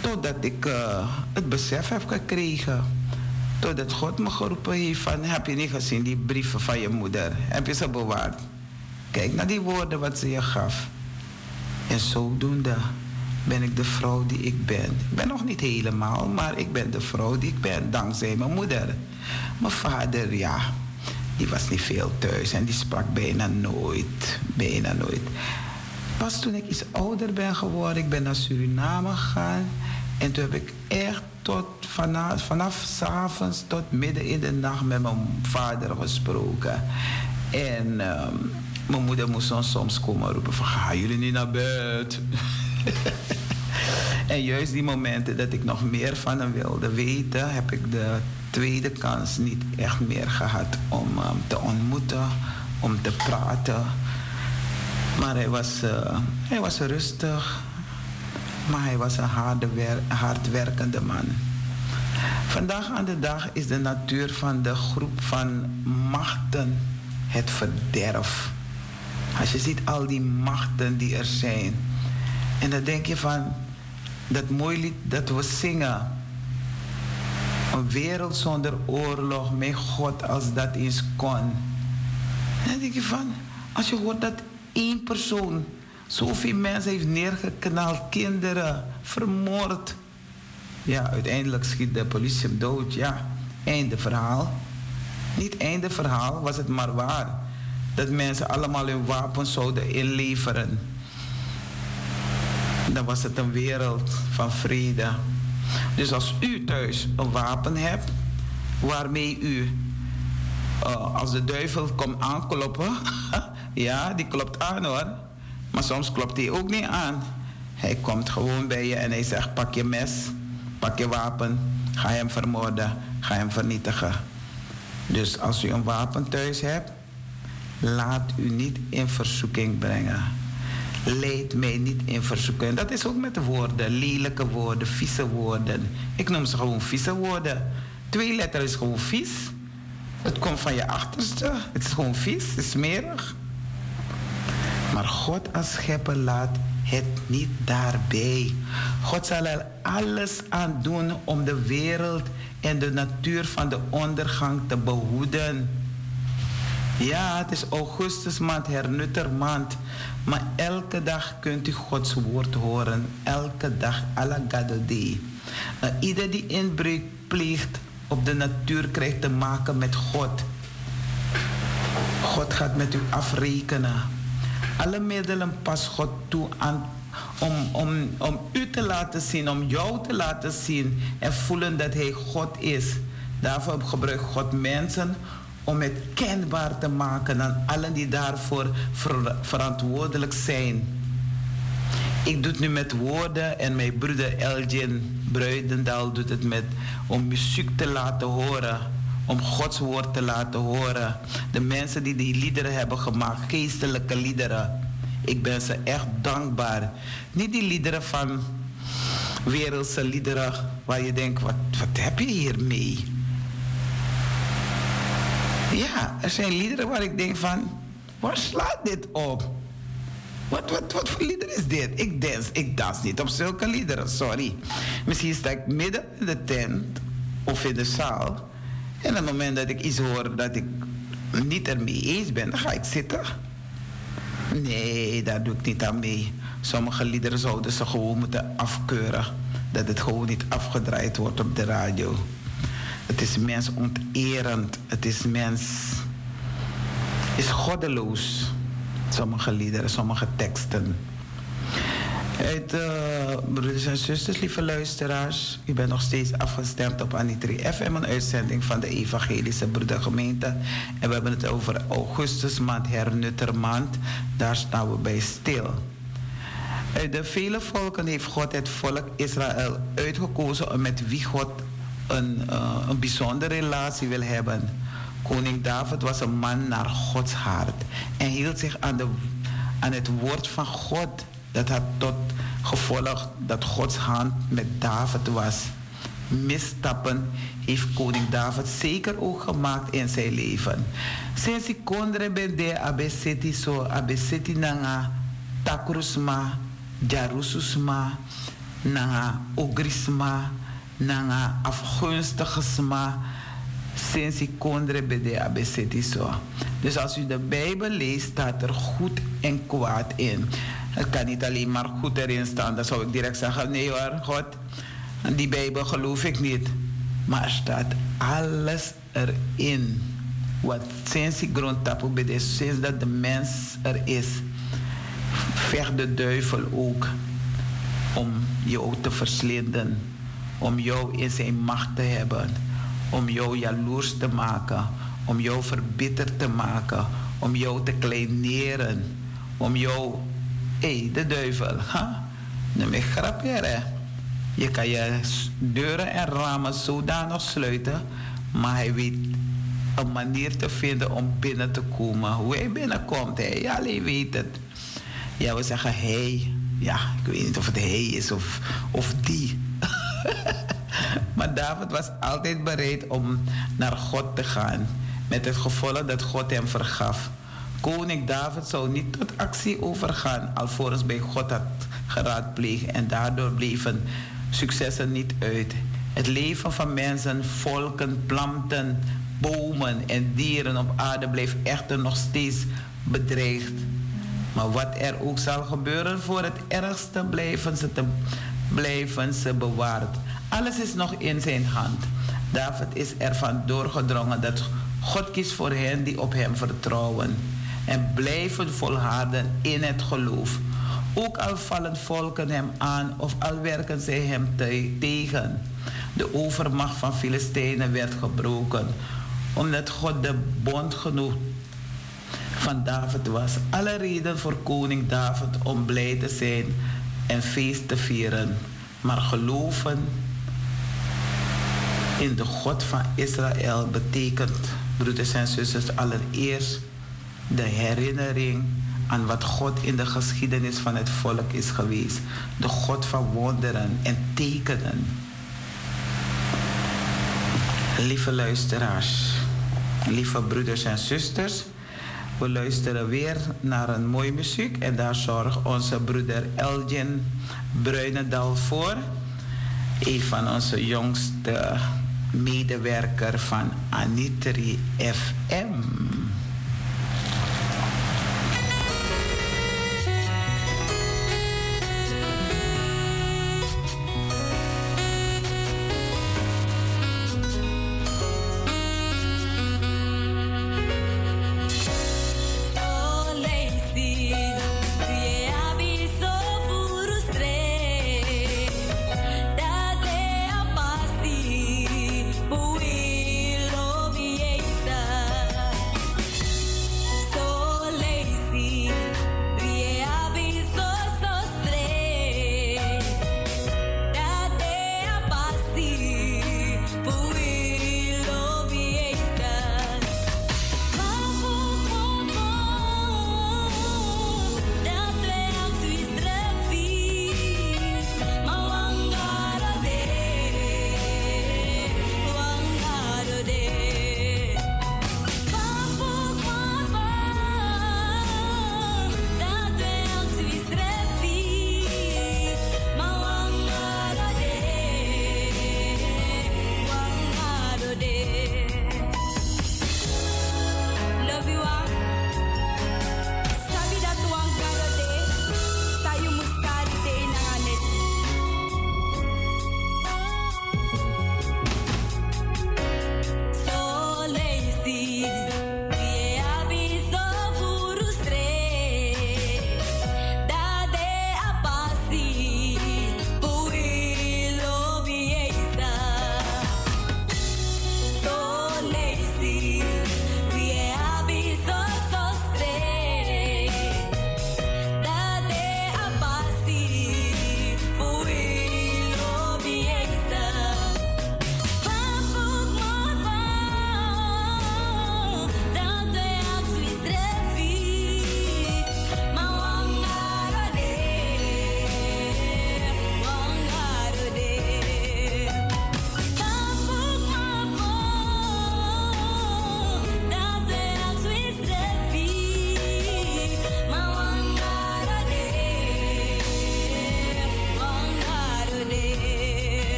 S1: Totdat ik uh, het besef heb gekregen. Totdat God me geroepen heeft van... Heb je niet gezien die brieven van je moeder? Heb je ze bewaard? Kijk naar die woorden wat ze je gaf. En zodoende ben ik de vrouw die ik ben. Ik ben nog niet helemaal, maar ik ben de vrouw die ik ben, dankzij mijn moeder. Mijn vader, ja, die was niet veel thuis en die sprak bijna nooit, bijna nooit. Pas toen ik iets ouder ben geworden, ik ben naar Suriname gegaan. En toen heb ik echt tot vanaf, vanaf s avonds tot midden in de nacht met mijn vader gesproken. En ehm, mijn moeder moest ons soms komen roepen van gaan jullie niet naar bed? en juist die momenten dat ik nog meer van hem wilde weten, heb ik de tweede kans niet echt meer gehad om hem te ontmoeten, om te praten. Maar hij was, uh, hij was rustig, maar hij was een harde hardwerkende man. Vandaag aan de dag is de natuur van de groep van machten het verderf. Als je ziet al die machten die er zijn. En dan denk je van dat mooi lied dat we zingen. Een wereld zonder oorlog, mijn God, als dat eens kon. Dan denk je van, als je hoort dat één persoon zoveel mensen heeft neergeknald, kinderen, vermoord. Ja, uiteindelijk schiet de politie hem dood, ja. Einde verhaal. Niet einde verhaal, was het maar waar. Dat mensen allemaal hun wapens zouden inleveren. Dan was het een wereld van vrede. Dus als u thuis een wapen hebt, waarmee u, uh, als de duivel komt aankloppen, ja, die klopt aan hoor. Maar soms klopt hij ook niet aan. Hij komt gewoon bij je en hij zegt: pak je mes, pak je wapen, ga hem vermoorden, ga hem vernietigen. Dus als u een wapen thuis hebt, laat u niet in verzoeking brengen. Leed mij niet in verzoeking. Dat is ook met de woorden, lelijke woorden, vieze woorden. Ik noem ze gewoon vieze woorden. Twee letters is gewoon vies. Het komt van je achterste. Het is gewoon vies, het is smerig. Maar God als schepper laat het niet daarbij. God zal er alles aan doen om de wereld en de natuur van de ondergang te behoeden. Ja, het is augustusmaand, hernuttermaand. Maar elke dag kunt u Gods woord horen. Elke dag, alla gadodi. Uh, ieder die inbreuk pleegt op de natuur krijgt te maken met God. God gaat met u afrekenen. Alle middelen pas God toe aan om, om, om u te laten zien, om jou te laten zien en voelen dat Hij God is. Daarvoor gebruikt God mensen om het kenbaar te maken aan allen die daarvoor ver, verantwoordelijk zijn. Ik doe het nu met woorden en mijn broeder Elgin Bruidendal doet het met om muziek te laten horen om Gods woord te laten horen. De mensen die die liederen hebben gemaakt, geestelijke liederen. Ik ben ze echt dankbaar. Niet die liederen van wereldse liederen waar je denkt, wat, wat heb je hiermee? Ja, er zijn liederen waar ik denk van, waar slaat dit op? Wat, wat, wat voor lieder is dit? Ik dans, ik dans niet op zulke liederen, sorry. Misschien sta ik midden in de tent of in de zaal en op het moment dat ik iets hoor dat ik niet ermee eens ben, dan ga ik zitten. Nee, daar doe ik niet aan mee. Sommige liederen zouden ze gewoon moeten afkeuren. Dat het gewoon niet afgedraaid wordt op de radio. Het is mensonterend. Het is mens. is goddeloos. Sommige liederen, sommige teksten. Uit, uh, broeders en zusters, lieve luisteraars. U bent nog steeds afgestemd op Anitri FM, een uitzending van de Evangelische Broedergemeente. En we hebben het over augustusmaand, hernuttermaand. Daar staan we bij stil. Uit de vele volken heeft God het volk Israël uitgekozen om met wie God een, uh, een bijzondere relatie wil hebben. Koning David was een man naar Gods hart en hield zich aan, de, aan het woord van God dat had tot gevolg dat Gods hand met David was. Misstappen heeft koning David zeker ook gemaakt in zijn leven. Sinds ik kondre ben de abeseti so abeseti nanga takrusma, jarususma, nanga ogrisma, nanga afgunstigesma. Sinds ik kondre ben de so. Dus als u de Bijbel leest, staat er goed en kwaad in. Het kan niet alleen maar goed erin staan. Dan zou ik direct zeggen, nee hoor, God, die Bijbel geloof ik niet. Maar er staat alles erin. Wat sinds die grondtapu is, sinds dat de mens er is, vecht de duivel ook om jou te verslinden. Om jou in zijn macht te hebben. Om jou jaloers te maken. Om jou verbitterd te maken. Om jou te kleineren. Om jou... Hé, hey, de duivel. Huh? Neem ik grapje, hè? Je kan je deuren en ramen zodanig sluiten. Maar hij weet een manier te vinden om binnen te komen. Hoe hij binnenkomt, hij alleen weet het. Ja, we zeggen hij. Ja, ik weet niet of het hij is of, of die. maar David was altijd bereid om naar God te gaan. Met het gevolg dat God hem vergaf. Koning David zou niet tot actie overgaan alvorens bij God had geraadpleegd. En daardoor bleven successen niet uit. Het leven van mensen, volken, planten, bomen en dieren op aarde blijft echter nog steeds bedreigd. Maar wat er ook zal gebeuren, voor het ergste blijven ze, te, blijven ze bewaard. Alles is nog in zijn hand. David is ervan doorgedrongen dat God kiest voor hen die op hem vertrouwen en blijven volharden in het geloof. Ook al vallen volken hem aan of al werken zij hem tegen. De overmacht van Filistijnen werd gebroken, omdat God de bond genoeg van David was. Alle reden voor koning David om blij te zijn en feest te vieren. Maar geloven in de God van Israël betekent, broeders en zusters, allereerst de herinnering aan wat God in de geschiedenis van het volk is geweest. De God van wonderen en tekenen. Lieve luisteraars, lieve broeders en zusters, we luisteren weer naar een mooie muziek en daar zorgt onze broeder Elgin Bruinendal voor. Een van onze jongste medewerker van Anitri FM.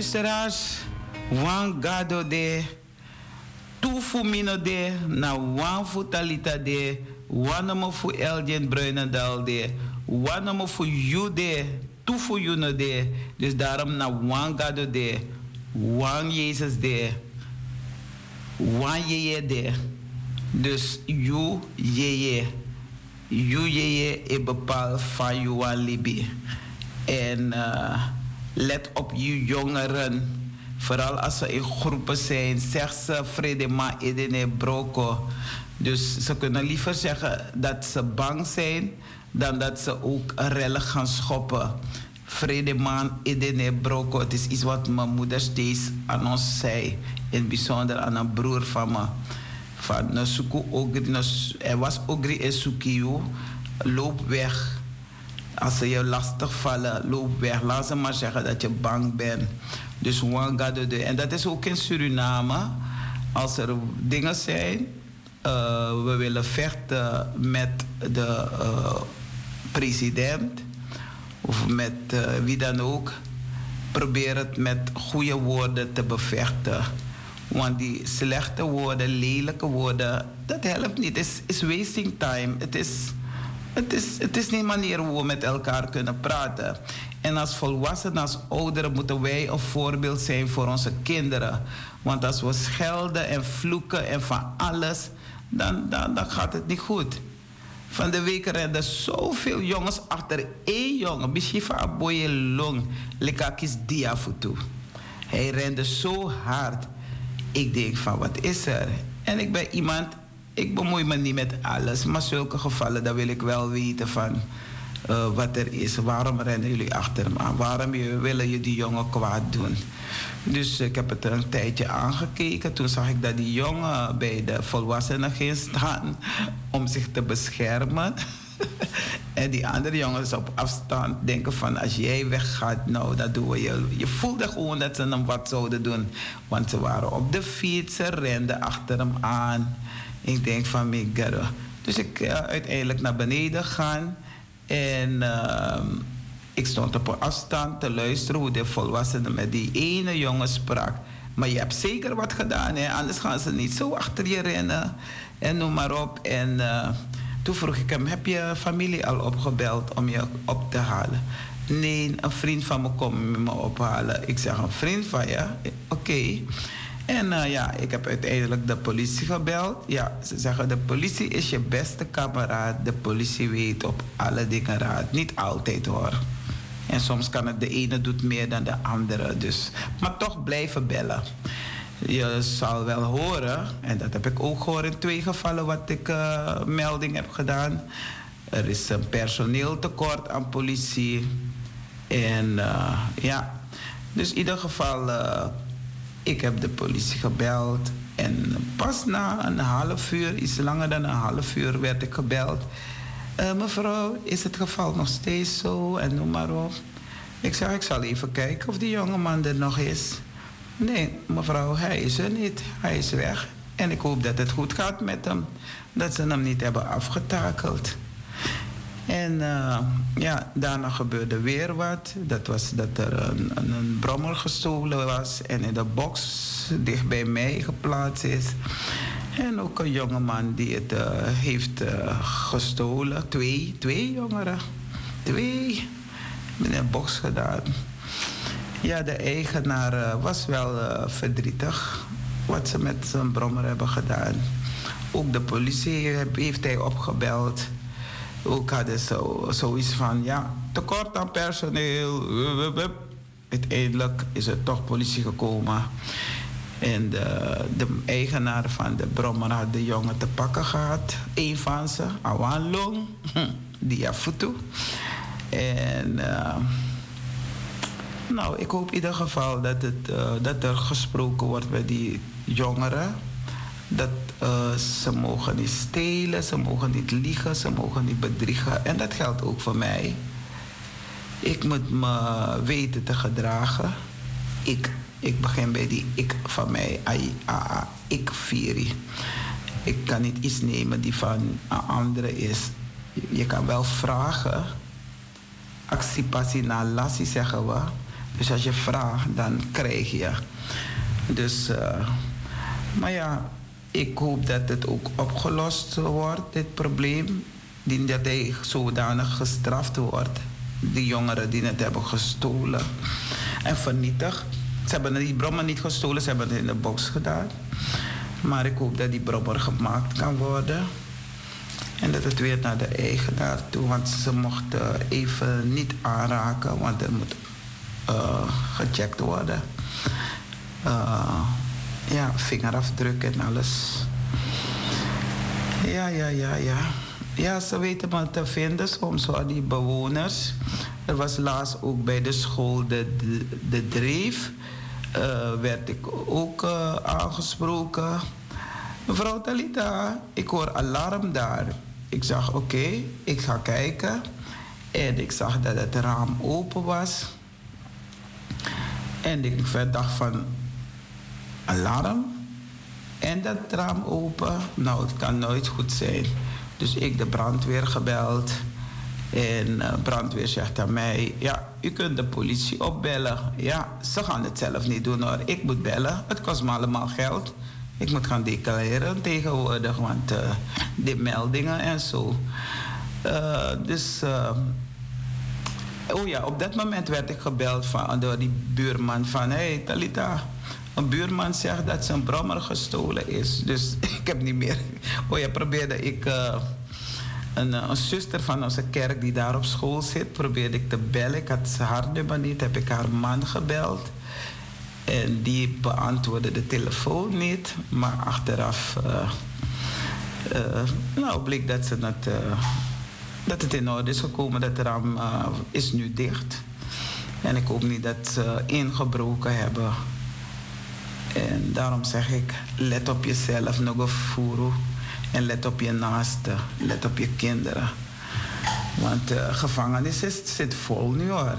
S1: Verluisteraars, wan gado de, tufu mino de, na wan futalita de, wanamo fu Elgin Bruinendal de, wanamo fu you de, tufu you de. Dus daarom na wan gado de, wan Jezus de, wan je de. Dus you je you je e bepaal van you libi. En uh, let op je jongeren. Vooral als ze in groepen zijn. Zeg ze Fredema Edene Broko. Dus ze kunnen liever zeggen dat ze bang zijn dan dat ze ook rellen gaan schoppen. Vredeman Edene Broko. Het is iets wat mijn moeder steeds aan ons zei. In het bijzonder aan een broer van me. Van Ogri. Er was Ogri en. Loop weg als ze je lastig vallen, loop weg. Laat ze maar zeggen dat je bang bent. Dus de. En dat is ook in Suriname. Als er dingen zijn, uh, we willen vechten met de uh, president of met uh, wie dan ook. Probeer het met goede woorden te bevechten. Want die slechte woorden, lelijke woorden, dat helpt niet. Het is wasting time. Het is het is, het is niet manier hoe we met elkaar kunnen praten. En als volwassenen, als ouderen, moeten wij een voorbeeld zijn voor onze kinderen. Want als we schelden en vloeken en van alles, dan, dan, dan gaat het niet goed. Van de week renden zoveel jongens achter één jongen. Bishifa aboye long, lekakis diafutu. Hij rende zo hard. Ik denk van, wat is er? En ik ben iemand, ik bemoei me niet met alles, maar zulke gevallen, dan wil ik wel weten van uh, wat er is. Waarom rennen jullie achter hem aan? Waarom willen jullie die jongen kwaad doen? Dus ik heb het er een tijdje aangekeken. Toen zag ik dat die jongen bij de volwassenen ging staan om zich te beschermen. en die andere jongens op afstand denken van als jij weggaat, nou dat doen we je. Je voelde gewoon dat ze hem wat zouden doen. Want ze waren op de fiets, ze renden achter hem aan. Ik denk van Migaro. Dus ik uh, uiteindelijk naar beneden gaan. En uh, ik stond op een afstand te luisteren hoe de volwassene met die ene jongen sprak. Maar je hebt zeker wat gedaan, hè? anders gaan ze niet zo achter je rennen. En noem maar op. En uh, toen vroeg ik hem: Heb je familie al opgebeld om je op te halen? Nee, een vriend van me komt me ophalen. Ik zeg: Een vriend van je? Oké. En uh, ja, ik heb uiteindelijk de politie gebeld. Ja, ze zeggen de politie is je beste kameraad. De politie weet op alle dingen raad. Niet altijd hoor. En soms kan het de ene doet meer dan de andere. Dus, maar toch blijven bellen. Je zal wel horen, en dat heb ik ook gehoord in twee gevallen wat ik uh, melding heb gedaan. Er is een personeeltekort aan politie. En uh, ja, dus in ieder geval ik heb de politie gebeld en pas na een half uur, iets langer dan een half uur, werd ik gebeld. Uh, mevrouw, is het geval nog steeds zo en noem maar op. Ik zei, ik zal even kijken of die jongeman er nog is. Nee, mevrouw, hij is er niet. Hij is weg. En ik hoop dat het goed gaat met hem. Dat ze hem niet hebben afgetakeld. En uh, ja, daarna gebeurde weer wat. Dat was dat er een, brommer gestolen was en in de box dicht bij mij geplaatst is. En ook een jongeman die het uh, heeft uh, gestolen. Twee, twee jongeren. Twee. In een box gedaan. Ja, de eigenaar was wel verdrietig wat ze met zijn brommer hebben gedaan. Ook de politie heeft hij opgebeld ook hadden zo, zoiets van, ja, tekort aan personeel. Uiteindelijk is er toch politie gekomen. En de, de eigenaar van de brommer had de jongen te pakken gehad. Eén van ze, Awan Long, Diafutu. En uh, nou, ik hoop in ieder geval dat, het, uh, dat er gesproken wordt bij die jongeren dat uh, ze mogen niet stelen, ze mogen niet liegen, ze mogen niet bedriegen. En dat geldt ook voor mij. Ik moet me weten te gedragen. Ik, ik begin bij die ik van mij. A, ik viri. Ik kan niet iets nemen die van een andere is. Je kan wel vragen. Actie, na lassie zeggen we. Dus als je vraagt, dan krijg je. Dus, uh, maar ja, ik hoop dat het ook opgelost wordt, dit probleem. Dat hij zodanig gestraft wordt. Die jongeren die het hebben gestolen en vernietigd. Ze hebben die brommer niet gestolen, ze hebben het in de box gedaan. Maar ik hoop dat die brommer gemaakt kan worden. En dat het weer naar de eigenaar toe, want ze mochten even niet aanraken, want er moet uh, gecheckt worden. Uh, ja, vingerafdruk en alles. Ja, ja, ja, ja. Ja, ze weten me te vinden soms hoor, die bewoners. Er was laatst ook bij de school de, de, de Dreef. Uh, werd ik ook uh, aangesproken. Mevrouw Talita, ik hoor alarm daar. Ik zag oké, ik ga kijken. En ik zag dat het raam open was. En ik dacht van alarm. En dat raam open. Nou, het kan nooit goed zijn. Dus ik de brandweer gebeld. En uh, brandweer zegt aan mij: Ja, u kunt de politie opbellen. Ja, ze gaan het zelf niet doen hoor. Ik moet bellen. Het kost me allemaal geld. Ik moet gaan declareren tegenwoordig, want uh, die meldingen en zo. Uh, dus. oh ja, op dat moment werd ik gebeld van, door die buurman van... Hé, hey, Talita, een buurman zegt dat zijn brommer gestolen is. Dus ik heb niet meer... Oh ja, probeerde ik... Uh, een, een, zuster van onze kerk die daar op school zit, probeerde ik te bellen. Ik had haar nummer niet, heb ik haar man gebeld. En die beantwoordde de telefoon niet. Maar achteraf uh, nou, bleek dat, ze het, dat het in orde is gekomen. Dat raam is nu dicht. En ik hoop niet dat ze ingebroken hebben. En daarom zeg ik, let op jezelf, nog een furu. En let op je naasten, let op je kinderen. Want de gevangenis is, zit vol nu hoor.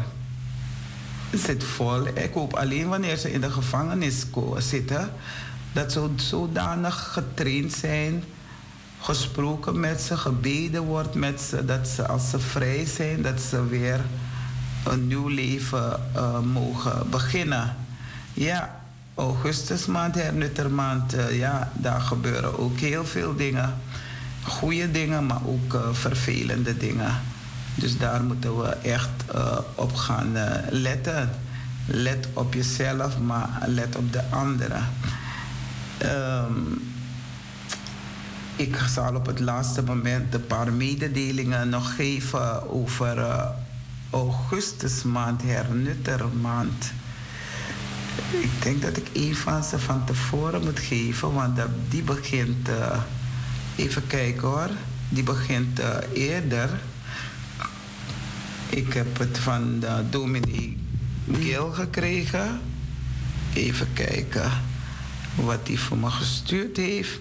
S1: Het zit vol. Ik hoop alleen wanneer ze in de gevangenis zitten, dat ze zodanig getraind zijn, gesproken met ze, gebeden wordt met ze, dat ze als ze vrij zijn, dat ze weer een nieuw leven uh, mogen beginnen. Ja, augustusmaand, hernuttermaand, uh, ja, daar gebeuren ook heel veel dingen. Goede dingen, maar ook uh, vervelende dingen. Dus daar moeten we echt uh, op gaan letten. Let op jezelf, maar let op de anderen. Um, ik zal op het laatste moment een paar mededelingen nog geven over augustusmaand, hernuttermaand. Ik denk dat ik een van ze van tevoren moet geven, want die begint, uh, even kijken hoor, die begint uh, eerder. Ik heb het van de dominee Gil gekregen. Even kijken wat hij voor me gestuurd heeft.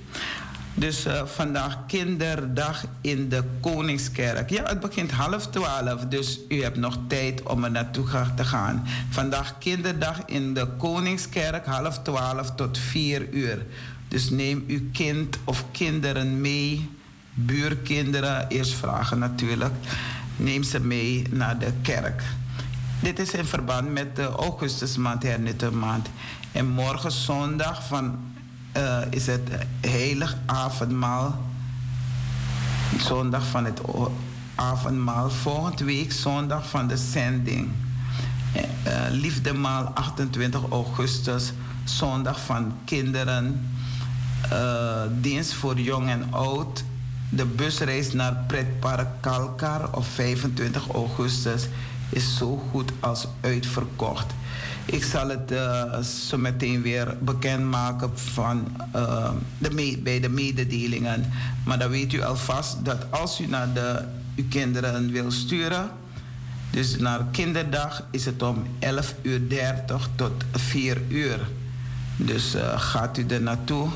S1: Dus uh, vandaag kinderdag in de Koningskerk. Ja, het begint half twaalf, dus u hebt nog tijd om er naartoe te gaan. Vandaag kinderdag in de Koningskerk, half twaalf tot vier uur. Dus neem uw kind of kinderen mee, buurkinderen, eerst vragen natuurlijk. Neem ze mee naar de kerk. Dit is in verband met de augustusmaand, maand. En morgen zondag van uh, is het heilig avondmaal. Zondag van het avondmaal. Volgende week zondag van de zending. Uh, liefdemaal 28 augustus. Zondag van kinderen. Uh, dienst voor jong en oud. De busreis naar Pretpark Kalkar op 25 augustus is zo goed als uitverkocht. Ik zal het uh, zo meteen weer bekendmaken van, uh, de bij de mededelingen. Maar dan weet u alvast dat als u naar de, uw kinderen wil sturen, dus naar kinderdag, is het om 11.30 uur 30 tot 4 uur. Dus uh, gaat u er naartoe.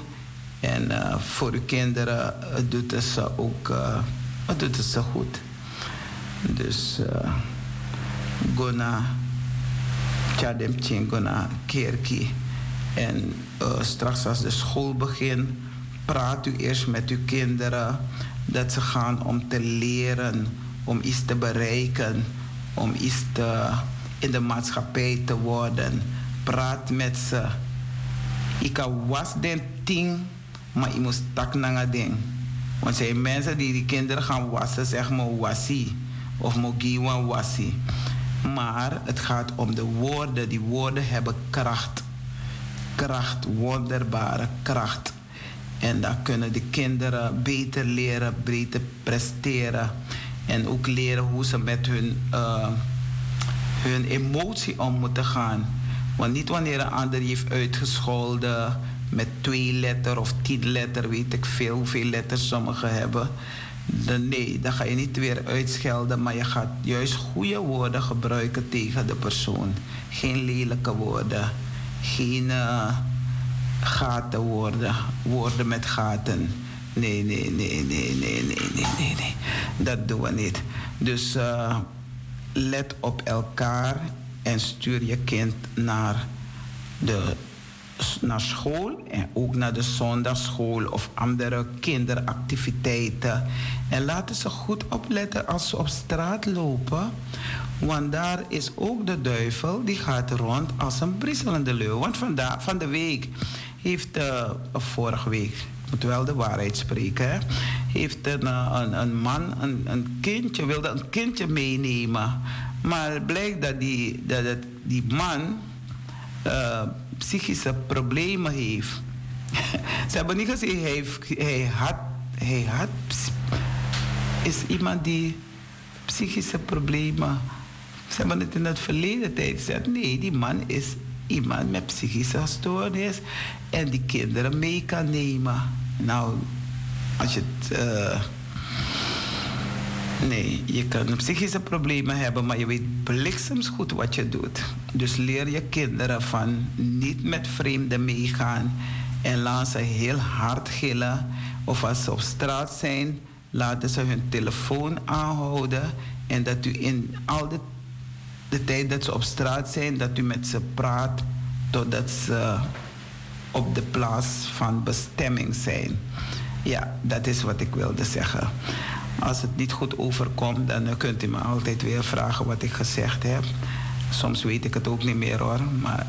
S1: En voor uw kinderen doet het ze ook doet het ze goed. Dus Gona. Chadem Chingona Kerki. En uh, straks als de school begint, praat u eerst met uw kinderen dat ze gaan om te leren, om iets te bereiken, om iets te in de maatschappij te worden. Praat met ze. Ik was den ting, maar ik moest tak naar ding. Want zijn mensen die die kinderen gaan wassen, zeggen maar wassie. Of mogiwan wassie. Maar het gaat om de woorden. Die woorden hebben kracht. Kracht, wonderbare kracht. En dan kunnen de kinderen beter leren, beter presteren. En ook leren hoe ze met hun, uh, hun emotie om moeten gaan. Want niet wanneer een ander je heeft uitgescholden met twee letter of tien letter, weet ik veel hoeveel letters sommigen hebben. Nee, dan ga je niet weer uitschelden, maar je gaat juist goede woorden gebruiken tegen de persoon. Geen lelijke woorden, geen uh, gaten woorden, woorden met gaten. Nee, nee, nee, nee, nee, nee, nee, nee, nee. Dat doen we niet. Dus uh, let op elkaar en stuur je kind naar, de, naar school en ook naar de zondagschool of andere kinderactiviteiten. En laten ze goed opletten als ze op straat lopen. Want daar is ook de duivel, die gaat rond als een brisselende leeuw. Want vandaag, van de week heeft, uh, vorige week, moet wel de waarheid spreken. Heeft een, eh, een, een man een, een, kindje, wilde een kindje meenemen. Maar blijkt dat die, dat die man uh, psychische problemen heeft. Ze hebben niet gezegd, hij, hij had, hij had, is iemand die psychische problemen. Ze hebben het in het verleden tijd gezegd. Nee, die man is iemand met psychische stoornis en die kinderen mee kan nemen. Nou, als je het. Uh, nee, je kan psychische problemen hebben, maar je weet bliksems goed wat je doet. Dus leer je kinderen van niet met vreemden meegaan en laat ze heel hard gillen. Of als ze op straat zijn, laten ze hun telefoon aanhouden. En dat u in al de, de tijd dat ze op straat zijn, dat u met ze praat totdat ze op de plaats van bestemming zijn. Ja, dat is wat ik wilde zeggen. Als het niet goed overkomt, dan kunt u me altijd weer vragen wat ik gezegd heb. Soms weet ik het ook niet meer hoor, maar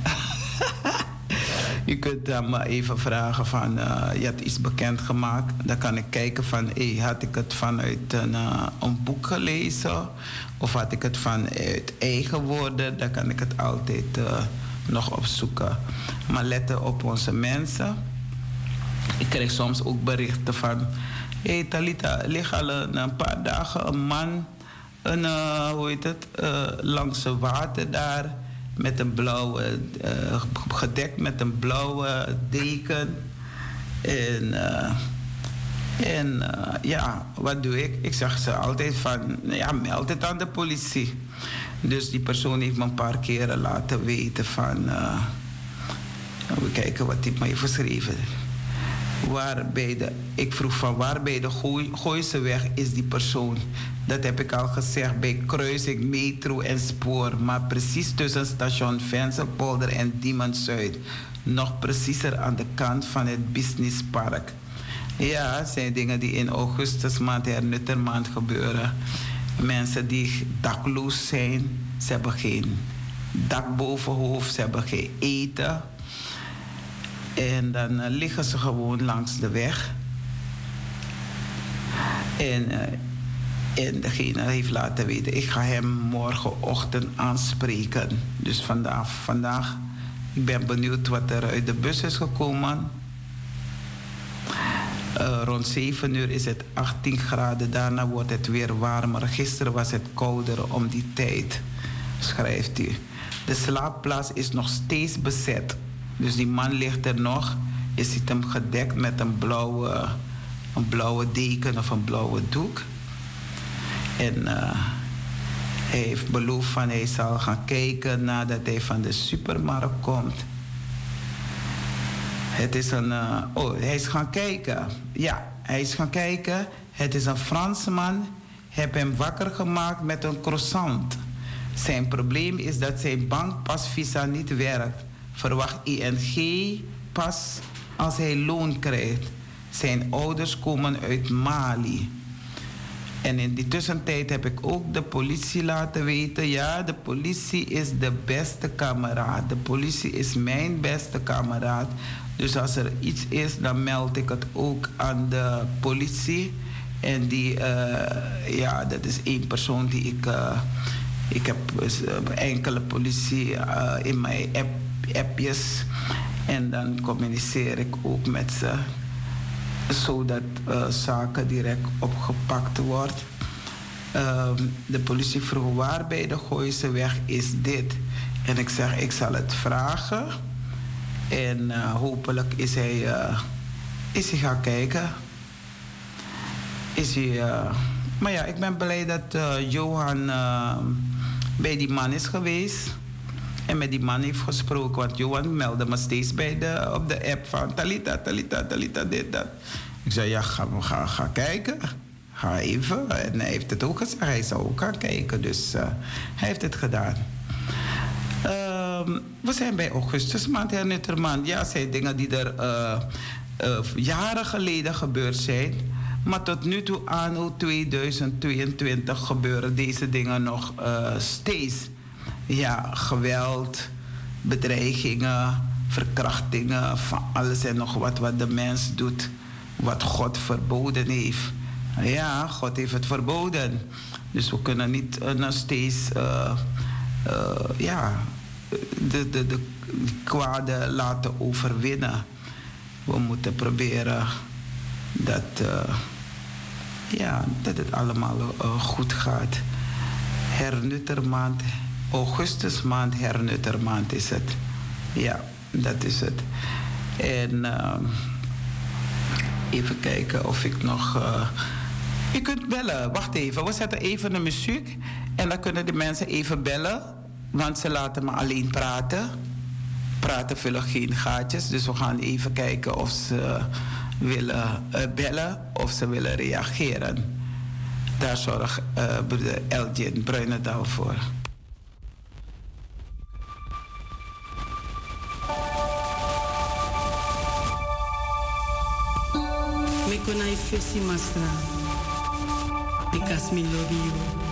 S1: je kunt dan me even vragen van, uh, je hebt iets bekendgemaakt. Dan kan ik kijken van, hey, had ik het vanuit een, uh, een boek gelezen? Of had ik het vanuit eigen woorden? Dan kan ik het altijd... Nog opzoeken. Maar letten op onze mensen. Ik krijg soms ook berichten van... Hey Talita, ligt al een paar dagen een man... Een, uh, hoe heet het, uh, langs het water daar... met een blauwe... Uh, gedekt met een blauwe deken. En... En ja, wat doe ik? Ik zeg ze altijd van, ja, meld het aan de politie. Dus die persoon heeft me een paar keren laten weten van... We kijken wat hij mij heeft geschreven. Waar bij de, ik vroeg van waar bij de Gooise weg is die persoon. Dat heb ik al gezegd bij kruising, metro en spoor. Maar precies tussen station Venselpolder en Diemen Zuid. Nog preciezer aan de kant van het businesspark. Ja, zijn dingen die in augustus maand, hernuttermaand gebeuren mensen die dakloos zijn, ze hebben geen dak boven hoofd, ze hebben geen eten. En dan uh, liggen ze gewoon langs de weg. En, uh, en degene heeft laten weten, ik ga hem morgenochtend aanspreken. Dus vandaag, vandaag, ik ben benieuwd wat er uit de bus is gekomen. Uh, rond 7 uur is het 18 graden. Daarna wordt het weer warmer. Gisteren was het kouder om die tijd, schrijft u. De slaapplaats is nog steeds bezet. Dus die man ligt er nog. Je ziet hem gedekt met een blauwe, een blauwe deken of een blauwe doek. En uh, hij heeft beloofd van hij zal gaan kijken nadat hij van de supermarkt komt. Het is een. Uh, oh, hij is gaan kijken. Ja, hij is gaan kijken. Het is een Fransman. Heb hem wakker gemaakt met een croissant. Zijn probleem is dat zijn bankpasvisa niet werkt. Verwacht ING pas als hij loon krijgt. Zijn ouders komen uit Mali. En in die tussentijd heb ik ook de politie laten weten: ja, de politie is de beste kameraad. De politie is mijn beste kameraad. Dus als er iets is, dan meld ik het ook aan de politie. En die, uh, ja, dat is één persoon die ik. Uh, ik heb uh, enkele politie in mijn app, appjes. En dan communiceer ik ook met ze zodat uh, zaken direct opgepakt wordt. Uh, de politie vroeg waar bij de Gooise weg is dit. En ik zeg, ik zal het vragen. En uh, hopelijk is hij, uh, is hij gaan kijken. Is hij, maar ja, ik ben blij dat Johan bij die man is geweest. En met die man heeft gesproken. Want Johan meldde me steeds bij de, op de app van Talita, Talita, Talita, dit, dat. Ik zei, ja, ga, ga, ga kijken. Ga even. En hij heeft het ook gezegd. Hij zou ook gaan kijken. Dus uh, hij heeft het gedaan. Uh, we zijn bij augustusmaand, Herr Nutterman. Ja, zijn dingen die er uh, uh, jaren geleden gebeurd zijn. Maar tot nu toe, anno 2022, gebeuren deze dingen nog steeds ja, geweld, bedreigingen, verkrachtingen, van alles en nog wat wat de mens doet, wat God verboden heeft. Ja, God heeft het verboden. Dus we kunnen niet uh, nog steeds uh, uh, ja, de, de, de kwade laten overwinnen. We moeten proberen dat, ja, dat het allemaal goed gaat. Hernuttermaand augustusmaand, hernuttermaand is het. Ja, dat is het. En uh, even kijken of ik nog. Uh, je kunt bellen. Wacht even. We zetten even de muziek. En dan kunnen de mensen even bellen. Want ze laten me alleen praten. Praten vullen geen gaatjes. Dus we gaan even kijken of ze willen uh, bellen of ze willen reageren. Daar zorgt uh, broeder Elgin Bruinendaal voor.
S4: Kona ifesi masra because me love you.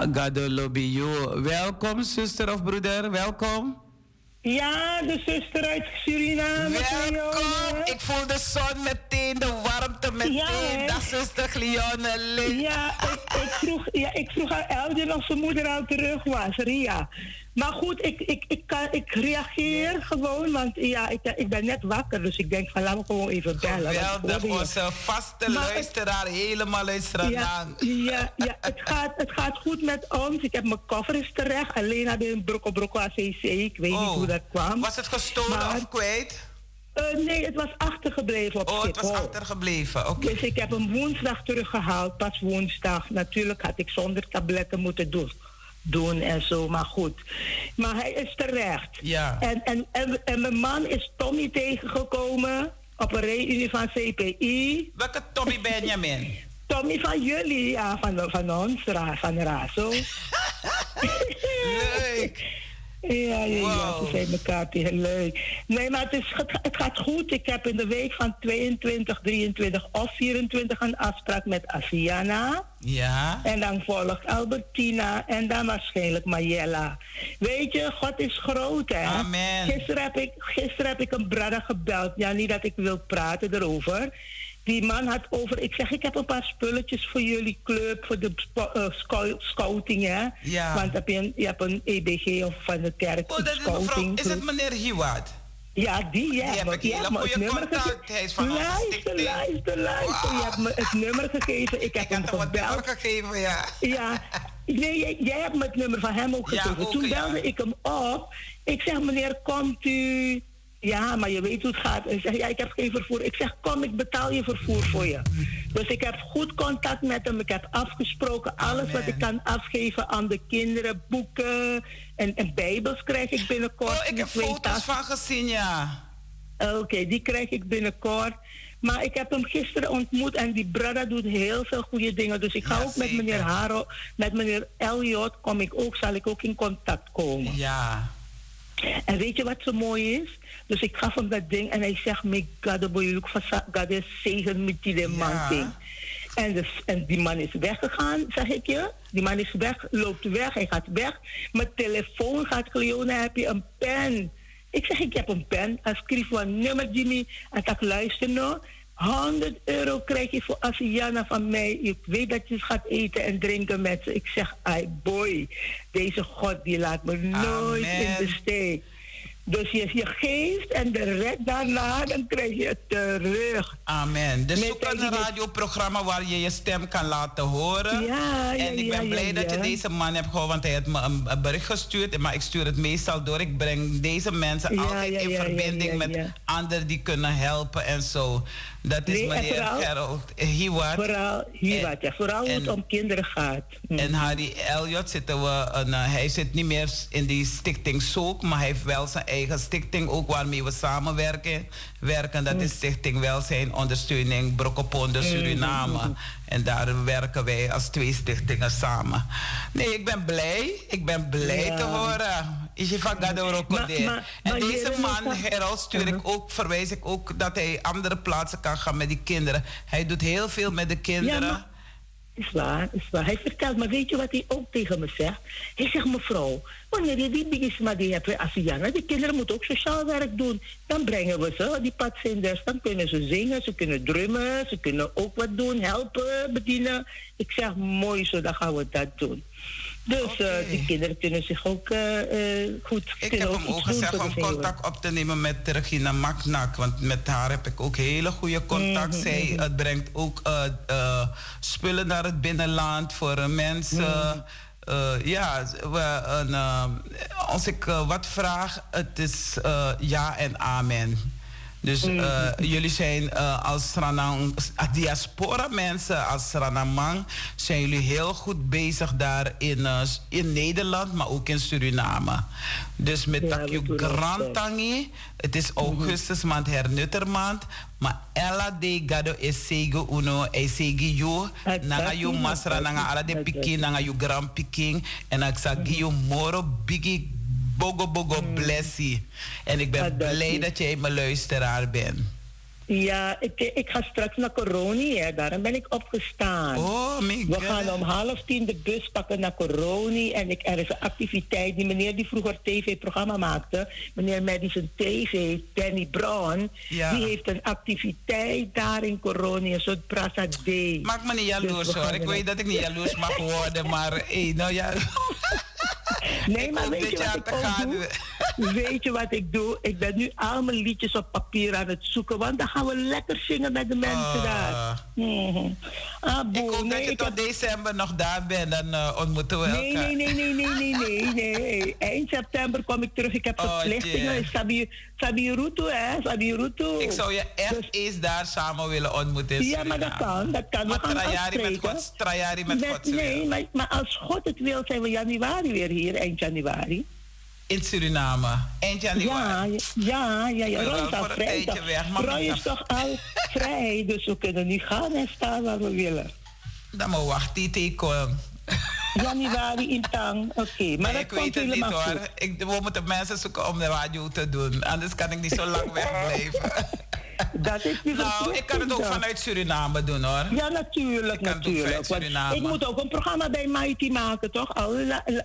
S1: You. Welkom, zuster of broeder, welkom.
S5: Ja, de zuster uit Suriname.
S1: Welkom. Ik voel de zon meteen, de warmte meteen. Ja, dat zuster Glionne
S5: Ja, ik, ik, vroeg, ja, ik vroeg aan Elgin of zijn moeder al terug was, Ria. Maar goed, ik, ik, ik, kan, ik reageer gewoon, want ja, ik, ik ben net wakker, dus ik denk van laten we gewoon even bellen.
S1: Geweldig, onze vaste luisteraar, helemaal luisteraar.
S5: Ja, ja, ja het, gaat, het gaat goed met ons. Ik heb mijn koffer is terecht, alleen had een brokko brokko ACC, ik weet niet oh. hoe dat kwam.
S1: Was het gestolen of kwijt?
S5: Uh, nee, het was achtergebleven op
S1: Oh, het was achtergebleven, oké.
S5: Dus ik heb hem woensdag teruggehaald, pas woensdag. Natuurlijk had ik zonder tabletten moeten doen doen en zo, maar goed. Maar hij is terecht.
S1: Ja.
S5: En, en, en, en mijn man is Tommy tegengekomen op een reunie van CPI.
S1: Welke Tommy Benjamin?
S5: Tommy van jullie, ja, van, van ons, van Razo.
S1: Leuk.
S5: Ja, ja, ja, ze zijn elkaar tegen leuk. Nee, maar het, is, het gaat goed. Ik heb in de week van 22, 23 of 24 een afspraak met Asiana.
S1: Ja.
S5: En dan volgt Albertina en dan waarschijnlijk Mayella. Weet je, God is groot, hè?
S1: Amen.
S5: Gisteren heb ik, gisteren heb ik een brother gebeld. Ja, niet dat ik wil praten erover die man had over. Ik zeg, ik heb een paar spulletjes voor jullie club, voor de uh, scouting, hè?
S1: Ja.
S5: Want heb je, een, je hebt een EBG of van de kerk.
S1: Oh, dat is, mevrouw, is het meneer Hiwat?
S5: Ja, die, ja.
S1: Die heb ik hele goede contact. Hij is van
S5: luister, luister, luister. Je hebt me het nummer gegeven. Ik heb
S1: hem gebeld. Gegeven, ja.
S5: Ja. Nee, jij, jij, hebt me het nummer van hem ook gegeven. Ja, ook, Toen belde ja. ik hem op. Ik zeg, meneer, komt u ja, maar je weet hoe het gaat. En zeg, ja, ik heb geen vervoer. Ik zeg, kom, ik betaal je vervoer voor je. Dus ik heb goed contact met hem. Ik heb afgesproken alles wat ik kan afgeven aan de kinderen. Boeken en, en bijbels krijg ik binnenkort.
S1: Oh, ik heb foto's van gezien, ja.
S5: Oké, die krijg ik binnenkort. Maar ik heb hem gisteren ontmoet en die brother doet heel veel goede dingen. Dus ik ga ook met meneer Haro, met meneer Elliot, kom ik ook, zal ik ook in contact komen.
S1: Ja.
S5: En weet je wat zo mooi is? Dus ik gaf hem dat ding en hij zegt, me God, God is zegen met die man ding. En, dus, en die man is weggegaan, zeg ik je. Die man is weg, loopt weg, hij gaat weg. Mijn telefoon gaat Cleona, heb je een pen? Ik zeg, ik heb een pen. Hij schreef een nummer, Jimmy. En ik luister nou. 100 euro krijg je voor Asiana van mij. Ik weet dat je gaat eten en drinken met ze. Ik zeg, ai boy, deze God die laat me nooit in de steek. Dus je, je geeft en de rest daarna, dan krijg je het terug.
S1: Amen. Dus zoek een radioprogramma waar je je stem kan laten horen.
S5: Ja,
S1: ja En ik ben blij dat je deze man hebt gehoord, want hij heeft me een, bericht gestuurd. Maar ik stuur het meestal door. Ik breng deze mensen altijd in verbinding met anderen die kunnen helpen en zo. Dat is nee, meneer vooral, Gerald Hiwat.
S5: Vooral Hiwat, ja. Vooral hoe het om kinderen gaat.
S1: Hm. En Harry Elliot zitten we... Uh, hij zit niet meer in die stichting Zoek... maar hij heeft wel zijn eigen stichting ook waarmee we samenwerken. Werken, dat hm. is Stichting Welzijn Ondersteuning Brokkeponde hm, Suriname. En daar werken wij als twee stichtingen samen. Nee, ik ben blij. Ik ben blij ja. te horen. Is je van En deze man, Gerald, stuur ik uh-huh. ook, verwijs ik ook dat hij andere plaatsen kan gaan met die kinderen. Hij doet heel veel met de kinderen. Ja,
S5: is waar, is waar. Hij vertelt, maar weet je wat hij ook tegen me zegt? Hij zegt, mevrouw, wanneer je die bigisma die hebt Asiana, die kinderen moeten ook sociaal werk doen. Dan brengen we ze, die padzinders, dan kunnen ze zingen, ze kunnen drummen, ze kunnen ook wat doen, helpen, bedienen. Ik zeg, mooi zo, dan gaan we dat doen. Dus okay. uh, die kinderen kunnen zich ook uh, uh, goed...
S1: Ik heb hem ook gezegd om contact op te nemen met Regina Maknak. Want met haar heb ik ook hele goede contact. Mm -hmm. Zij het brengt ook spullen naar het binnenland voor mensen... Mm. Uh, ja, we, als ik wat vraag, het is ja en amen. Dus mm. uh, jullie zijn uh, als Ranang, diaspora mensen, als Ranamang, zijn jullie heel goed bezig daar in, uh, in Nederland, maar ook in Suriname. Dus met ja, Takju Grantangi, het is mhm. augustus maand, hernuttermaand, maar ella de gado is sege uno, e sege yo, nanga yo masra, nanga ala de pikin, nanga yo grand pikin, en ik zeg yo moro bigi bogo bogo mm. blessie. En ik ben blij dat jij mijn luisteraar bent.
S5: Ja, ik, ik ga straks naar Coroni, hè. daarom ben ik opgestaan.
S1: Oh, my
S5: We gaan om half tien de bus pakken naar Coroni. En ik, er is een activiteit. Die meneer die vroeger tv-programma maakte, meneer Madison TV, Danny Brown,
S1: ja.
S5: die heeft een activiteit daar in Coroni, een soort Prasa Day.
S1: Maak me niet jaloers dus hoor. Ik weet dat ik niet jaloers mag worden, maar hey, nou ja.
S5: Nee, maar weet je wat ik ook doe? weet je wat ik doe? Ik ben nu al mijn liedjes op papier aan het zoeken, want dan gaan we lekker zingen met de mensen ah. daar.
S1: Mm ah, ik hoop nee, dat je tot december nog daar bent, dan uh, ontmoeten we
S5: elkaar. Nee, nee, nee, nee, nee, nee, nee. Eind september kom ik terug. Ik heb oh, verplichtingen in Sabi, Sabirutu, hè? Sabirutu.
S1: Ik zou je echt dus, eens daar samen willen ontmoeten.
S5: Ja, maar dat kan. Dat kan. We gaan
S1: trajari met God. Trajari met God.
S5: Nee, maar, maar als God het wil, zijn we januari weer hier, eind januari.
S1: In Suriname, eind januari.
S5: Ja, ja, ja. ja. Roy is al vrij. Roy is toch al vrij, dus we kunnen nu gaan en staan waar we willen.
S1: Dan moet wachten, die
S5: Januari in Tang, oké. maar nee, dat ik weet het niet hoor.
S1: Ik, we moeten mensen zoeken om de radio te doen. Anders kan ik niet zo lang wegblijven.
S5: Dat is die
S1: nou, ik kan het ook vanuit Suriname doen hoor.
S5: Ja, natuurlijk. natuurlijk. Ik moet ook een programma bij Mighty maken, toch? Al,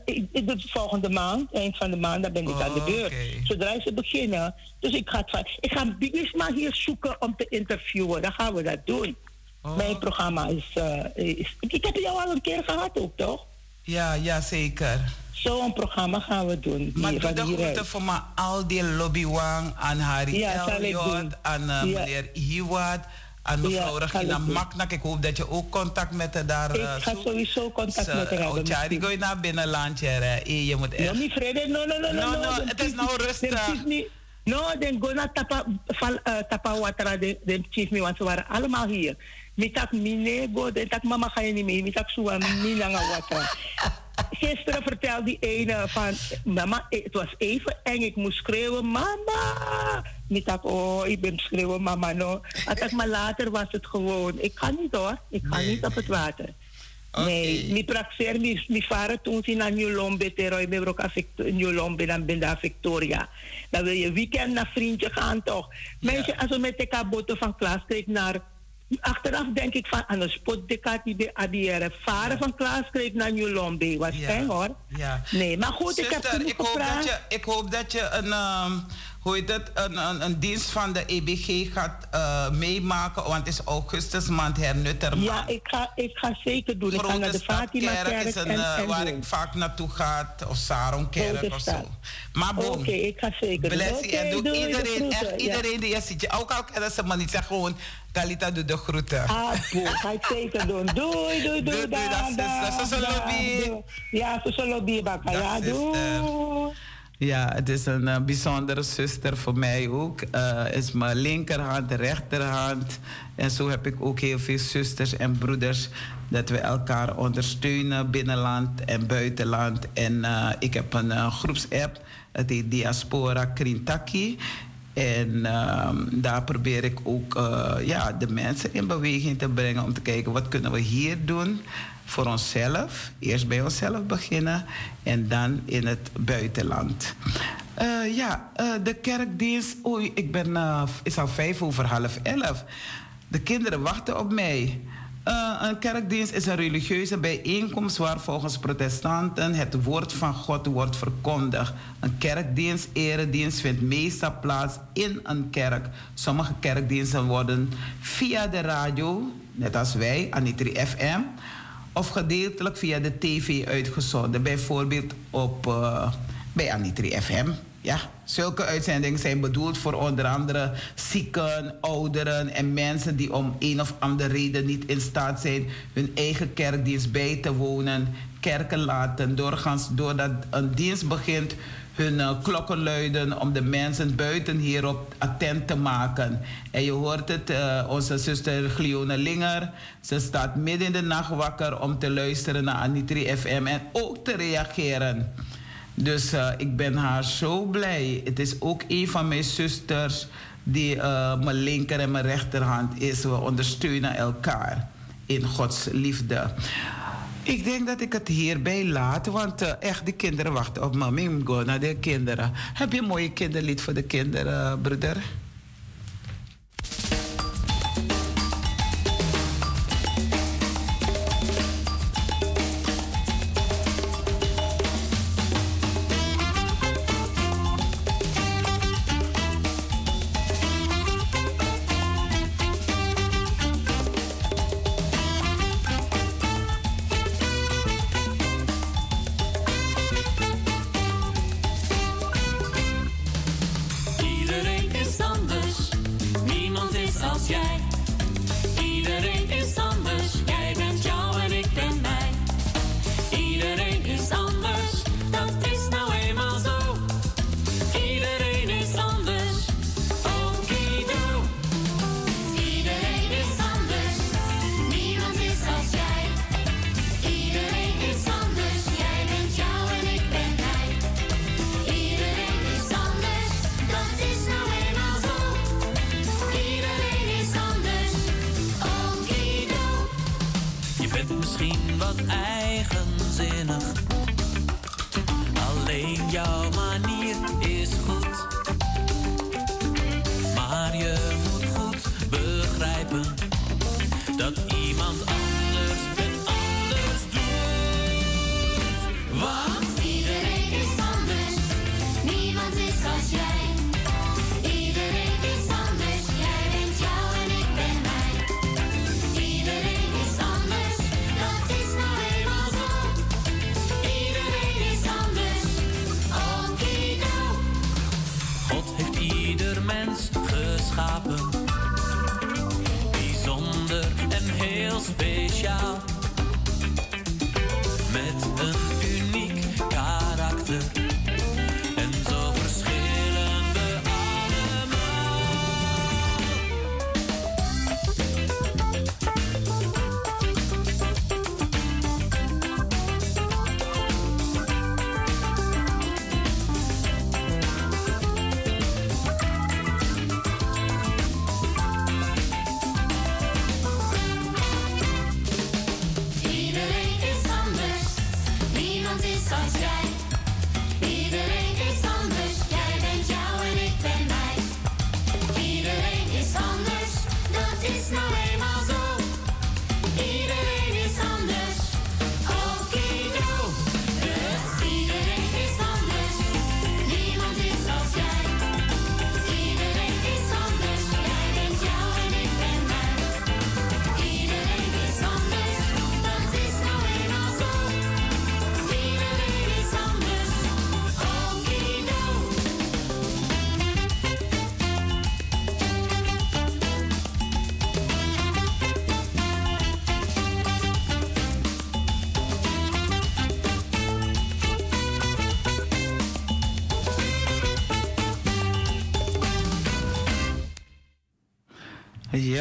S5: ik, het volgende maand, eind van de maand, dan ben ik aan de beurt. Zodra ze beginnen. Dus ik ga, het, ik ga Bigisma hier zoeken om te interviewen. Dan gaan we dat doen. Oh. Mijn programma is, uh, is, Ik heb jou al een keer gehad ook, toch?
S1: Ja, ja, zeker.
S5: Zo'n programma gaan we doen.
S1: Maar doe de groeten voor me al die lobbywang, aan Harry ja, Elliot, aan uh, ja. meneer Iwad, aan mevrouw ja, Regina Maknak. Ik hoop dat je ook contact met haar daar
S5: uh, Ik ga sowieso contact met haar hebben.
S1: Ja, die ga je naar binnenlandje. Hè. Je moet echt...
S5: No, niet vrede. No, no, no, no.
S1: No, no, het is nou rustig.
S5: No, dan go naar tapa, uh, tapa watra, de chief me, want ze waren allemaal hier. Mitak mine, go, tak mama ga je niet mee. Mitak suwa, minanga watra. Gisteren vertelde die ene van, mama, het was even eng, ik moest schreeuwen, mama. Dat, oh, ik ben schreeuwen, mama, no. Maar later was het gewoon, ik ga niet hoor, ik ga niet op het water. Nee, mi praxer, mi, mi varen toen ze naar New Lombe, ik ben ook New Lombe, dan ben daar Victoria. Dan wil je weekend naar vriendje gaan toch. Mensen, als we met de kaboten van Klaaskreek naar Achteraf denk ik van aan de spotdekat die bij Adiere varen van Klaaskreek naar New Lombe. Was ja. fijn hoor. Ja. Nee, maar goed, ik heb het ik hoop,
S1: dat je, ik hoop dat je een, um, hoe heet het, een, een, een, dienst van de EBG gaat uh, meemaken, want het is augustus maand hernuttermaand.
S5: Ja, ik ga, ik ga zeker doen. Ik ga naar de Fatima Kerk
S1: is een, en, uh, waar ik vaak naartoe ga, of Saronkerk of zo.
S5: Maar Oké, okay, ik ga zeker doen.
S1: Blessie okay, en doe, doe iedereen, echt iedereen die je ziet. Ook al kennen ze maar niet, zeg gewoon Kalita doet de groeten.
S5: Ah. Ga ik zeker doen. Doei, doei, doei. Doei, doei,
S1: dat is lobby.
S5: Ja, zo lobby, bakka. Ja, doei.
S1: Ja, het is een uh, bijzondere zuster voor mij ook. Uh, is mijn linkerhand, rechterhand. En zo heb ik ook heel veel zusters en broeders. Dat we elkaar ondersteunen binnenland en buitenland. En uh, ik heb een groepsapp. Het heet Diaspora Krintaki. En ehm, daar probeer ik ook uh, ja, de mensen in beweging te brengen om te kijken wat kunnen we hier doen voor onszelf. Eerst bij onszelf beginnen en dan in het buitenland. Uh, ja, uh, de kerkdienst. Oei, ik ben, is al vijf over half elf. De kinderen wachten op mij. Uh, een kerkdienst is een religieuze bijeenkomst waar volgens protestanten het woord van God wordt verkondigd. Een kerkdienst, eredienst vindt meestal plaats in een kerk. Sommige kerkdiensten worden via de radio, net als wij, Anitri FM, of gedeeltelijk via de tv uitgezonden. Bijvoorbeeld op, uh, bij Anitri FM. Ja, zulke uitzendingen zijn bedoeld voor onder andere zieken, ouderen en mensen die om een of andere reden niet in staat zijn hun eigen kerkdienst bij te wonen. Kerken laten doorgaans doordat een dienst begint hun uh, klokken luiden om de mensen buiten hierop attent te maken. En je hoort het, uh, onze zuster Glione Linger, ze staat midden in de nacht wakker om te luisteren naar Anitri FM en ook te reageren. Dus uh, ik ben haar zo blij. Het is ook een van mijn zusters die uh, mijn linker en mijn rechterhand is. We ondersteunen elkaar in Gods liefde. Ik denk dat ik het hierbij laat, want uh, echt, de kinderen wachten op me. Ik naar de kinderen. Heb je een mooie kinderlied voor de kinderen, broeder?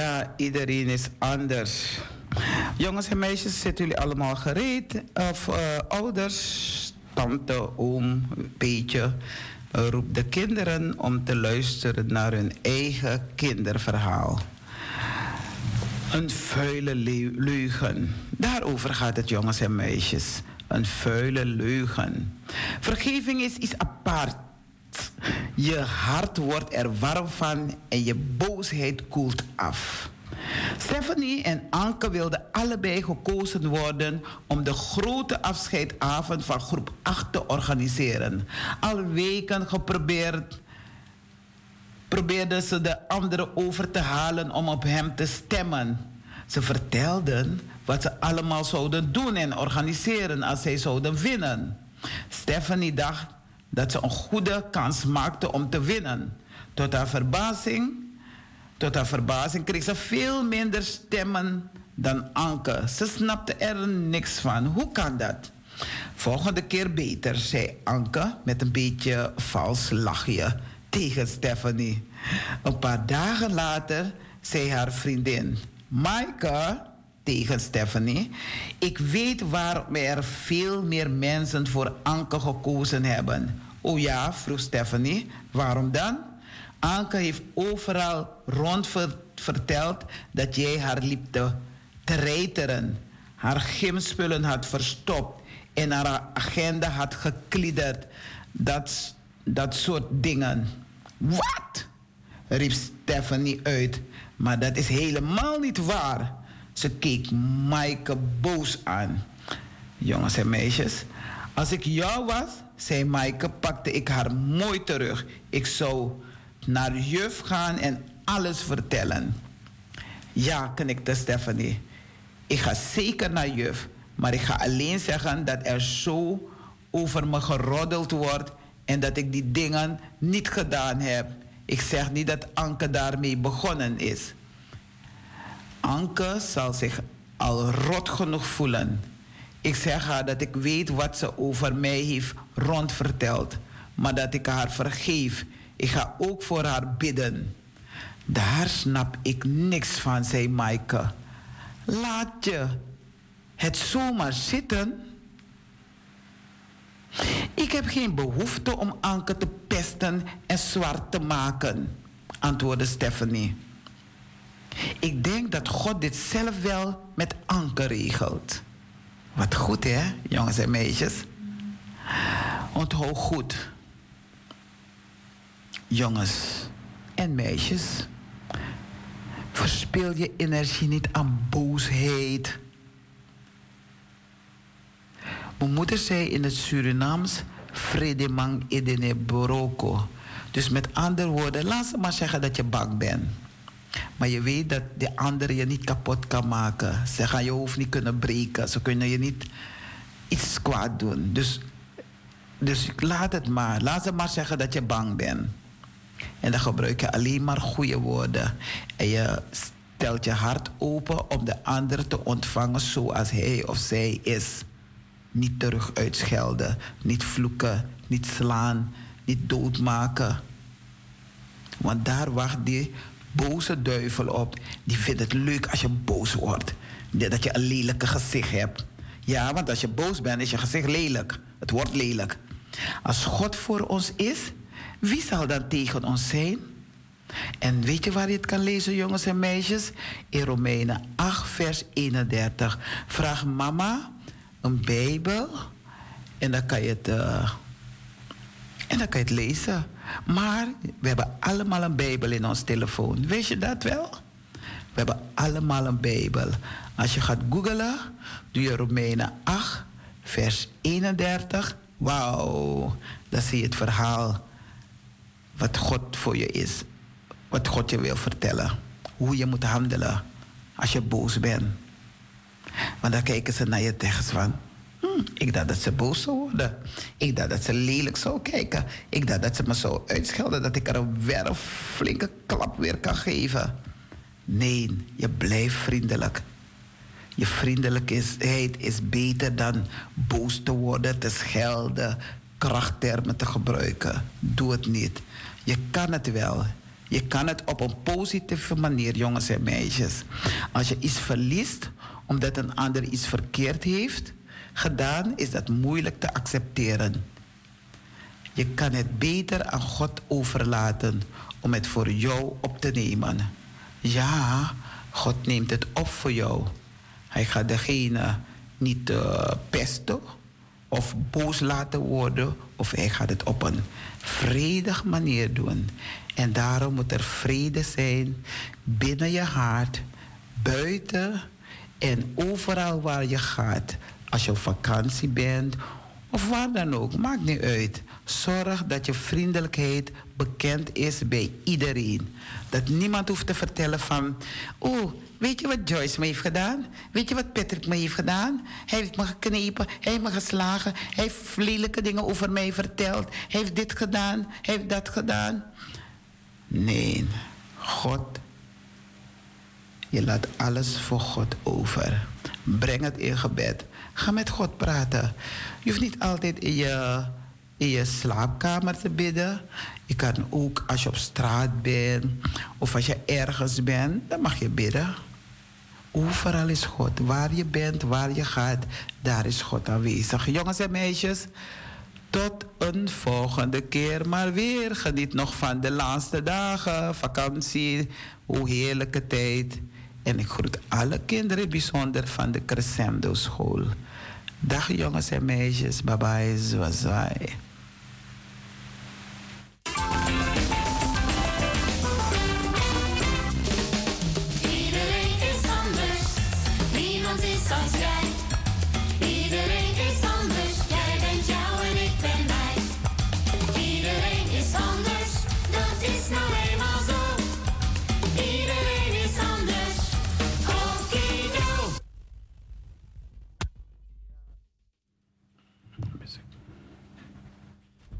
S1: Ja, iedereen is anders. Jongens en meisjes, zitten jullie allemaal gereed? Of uh, ouders, tante, oom, beetje, roep de kinderen om te luisteren naar hun eigen kinderverhaal. Een vuile leugen. Daarover gaat het, jongens en meisjes. Een vuile leugen. Vergeving is iets apart je hart wordt er warm van en je boosheid koelt af. Stephanie en Anke wilden allebei gekozen worden om de grote afscheidavond van groep 8 te organiseren. Al weken geprobeerd probeerden ze de anderen over te halen om op hem te stemmen. Ze vertelden wat ze allemaal zouden doen en organiseren als zij zouden winnen. Stephanie dacht dat ze een goede kans maakte om te winnen. Tot haar verbazing, tot haar verbazing kreeg ze veel minder stemmen dan Anke. Ze snapte er niks van. Hoe kan dat? Volgende keer beter, zei Anke met een beetje vals lachje tegen Stephanie. Een paar dagen later zei haar vriendin: Maaike, tegen Stephanie. Ik weet waarom er veel meer mensen voor Anke gekozen hebben. Oh ja, vroeg Stephanie. Waarom dan? Anke heeft overal rond verteld dat jij haar liep te treiteren. Haar gymspullen had verstopt en haar agenda had gekliederd. Dat, dat soort dingen. Wat? riep Stephanie uit. Maar dat is helemaal niet waar. Ze keek Maaike boos aan. Jongens en meisjes, als ik jou was, zei Maaike, pakte ik haar mooi terug. Ik zou naar juf gaan en alles vertellen. Ja, knikte Stephanie. Ik ga zeker naar juf, maar ik ga alleen zeggen dat er zo over me geroddeld wordt en dat ik die dingen niet gedaan heb. Ik zeg niet dat Anke daarmee begonnen is. Anke zal zich al rot genoeg voelen. Ik zeg haar dat ik weet wat ze over mij heeft rondverteld, maar dat ik haar vergeef. Ik ga ook voor haar bidden. Daar snap ik niks van, zei Maaike. Laat je het zomaar zitten. Ik heb geen behoefte om Anke te pesten en zwart te maken, antwoordde Stephanie. Ik denk dat God dit zelf wel met Anke regelt. Wat goed, hè, jongens en meisjes? Onthoud goed, jongens en meisjes. Verspil je energie niet aan boosheid. Mijn moeder zei in het Surinaams: Vredemang edene boroko. Dus met andere woorden, laat ze maar zeggen dat je bang bent. Maar je weet dat de anderen je niet kapot kan maken. Ze gaan je hoofd niet kunnen breken. Ze kunnen je niet iets kwaad doen. Dus, dus laat het maar. Laat ze maar zeggen dat je bang bent. En dan gebruik je alleen maar goede woorden. En je stelt je hart open om de ander te ontvangen zoals hij of zij is. Niet terug uitschelden, niet vloeken, niet slaan, niet doodmaken. Want daar wacht die boze duivel op. Die vindt het leuk als je boos wordt. Dat je een lelijke gezicht hebt. Ja, want als je boos bent, is je gezicht lelijk. Het wordt lelijk. Als God voor ons is, wie zal dan tegen ons zijn? En weet je waar je het kan lezen, jongens en meisjes? In Romeinen 8, vers 31. Vraag mama een Bijbel en dan kan je het, uh, en dan kan je het lezen. Maar we hebben allemaal een Bijbel in ons telefoon. Weet je dat wel? We hebben allemaal een Bijbel. Als je gaat googlen, doe je Romeinen 8, vers 31. Wauw, dan zie je het verhaal wat God voor je is. Wat God je wil vertellen. Hoe je moet handelen als je boos bent. Want dan kijken ze naar je tekst van... Ik dacht dat ze boos zou worden. Ik dacht dat ze lelijk zou kijken. Ik dacht dat ze me zou uitschelden... dat ik er een werf flinke klap weer kan geven. Nee, je blijft vriendelijk. Je vriendelijkheid is beter dan boos te worden, te schelden, krachttermen te gebruiken. Doe het niet. Je kan het wel. Je kan het op een positieve manier, jongens en meisjes. Als je iets verliest omdat een ander iets verkeerd heeft gedaan, is dat moeilijk te accepteren. Je kan het beter aan God overlaten om het voor jou op te nemen. Ja, God neemt het op voor jou. Hij gaat degene niet uh, pesten of boos laten worden, of hij gaat het op een vredig manier doen. En daarom moet er vrede zijn binnen je hart, buiten en overal waar je gaat. Als je op vakantie bent of waar dan ook, maakt niet uit. Zorg dat je vriendelijkheid bekend is bij iedereen. Dat niemand hoeft te vertellen van, oh, weet je wat Joyce me heeft gedaan? Weet je wat Patrick me heeft gedaan? Hij heeft me geknepen, hij heeft me geslagen, hij heeft lelijke dingen over mij verteld, hij heeft dit gedaan, hij heeft dat gedaan. Nee, God, je laat alles voor God over. Breng het in gebed. Ga met God praten. Je hoeft niet altijd in je, slaapkamer te bidden. Je kan ook als je op straat bent of als je ergens bent, dan mag je bidden. Overal is God. Waar je bent, waar je gaat, daar is God aanwezig. Jongens en meisjes, tot een volgende keer. Maar weer geniet nog van de laatste dagen, vakantie, hoe heerlijke tijd. En ik groet alle kinderen bijzonder van de Crescendo School. Dag jongens en meisjes, bye bye, zwazwaai.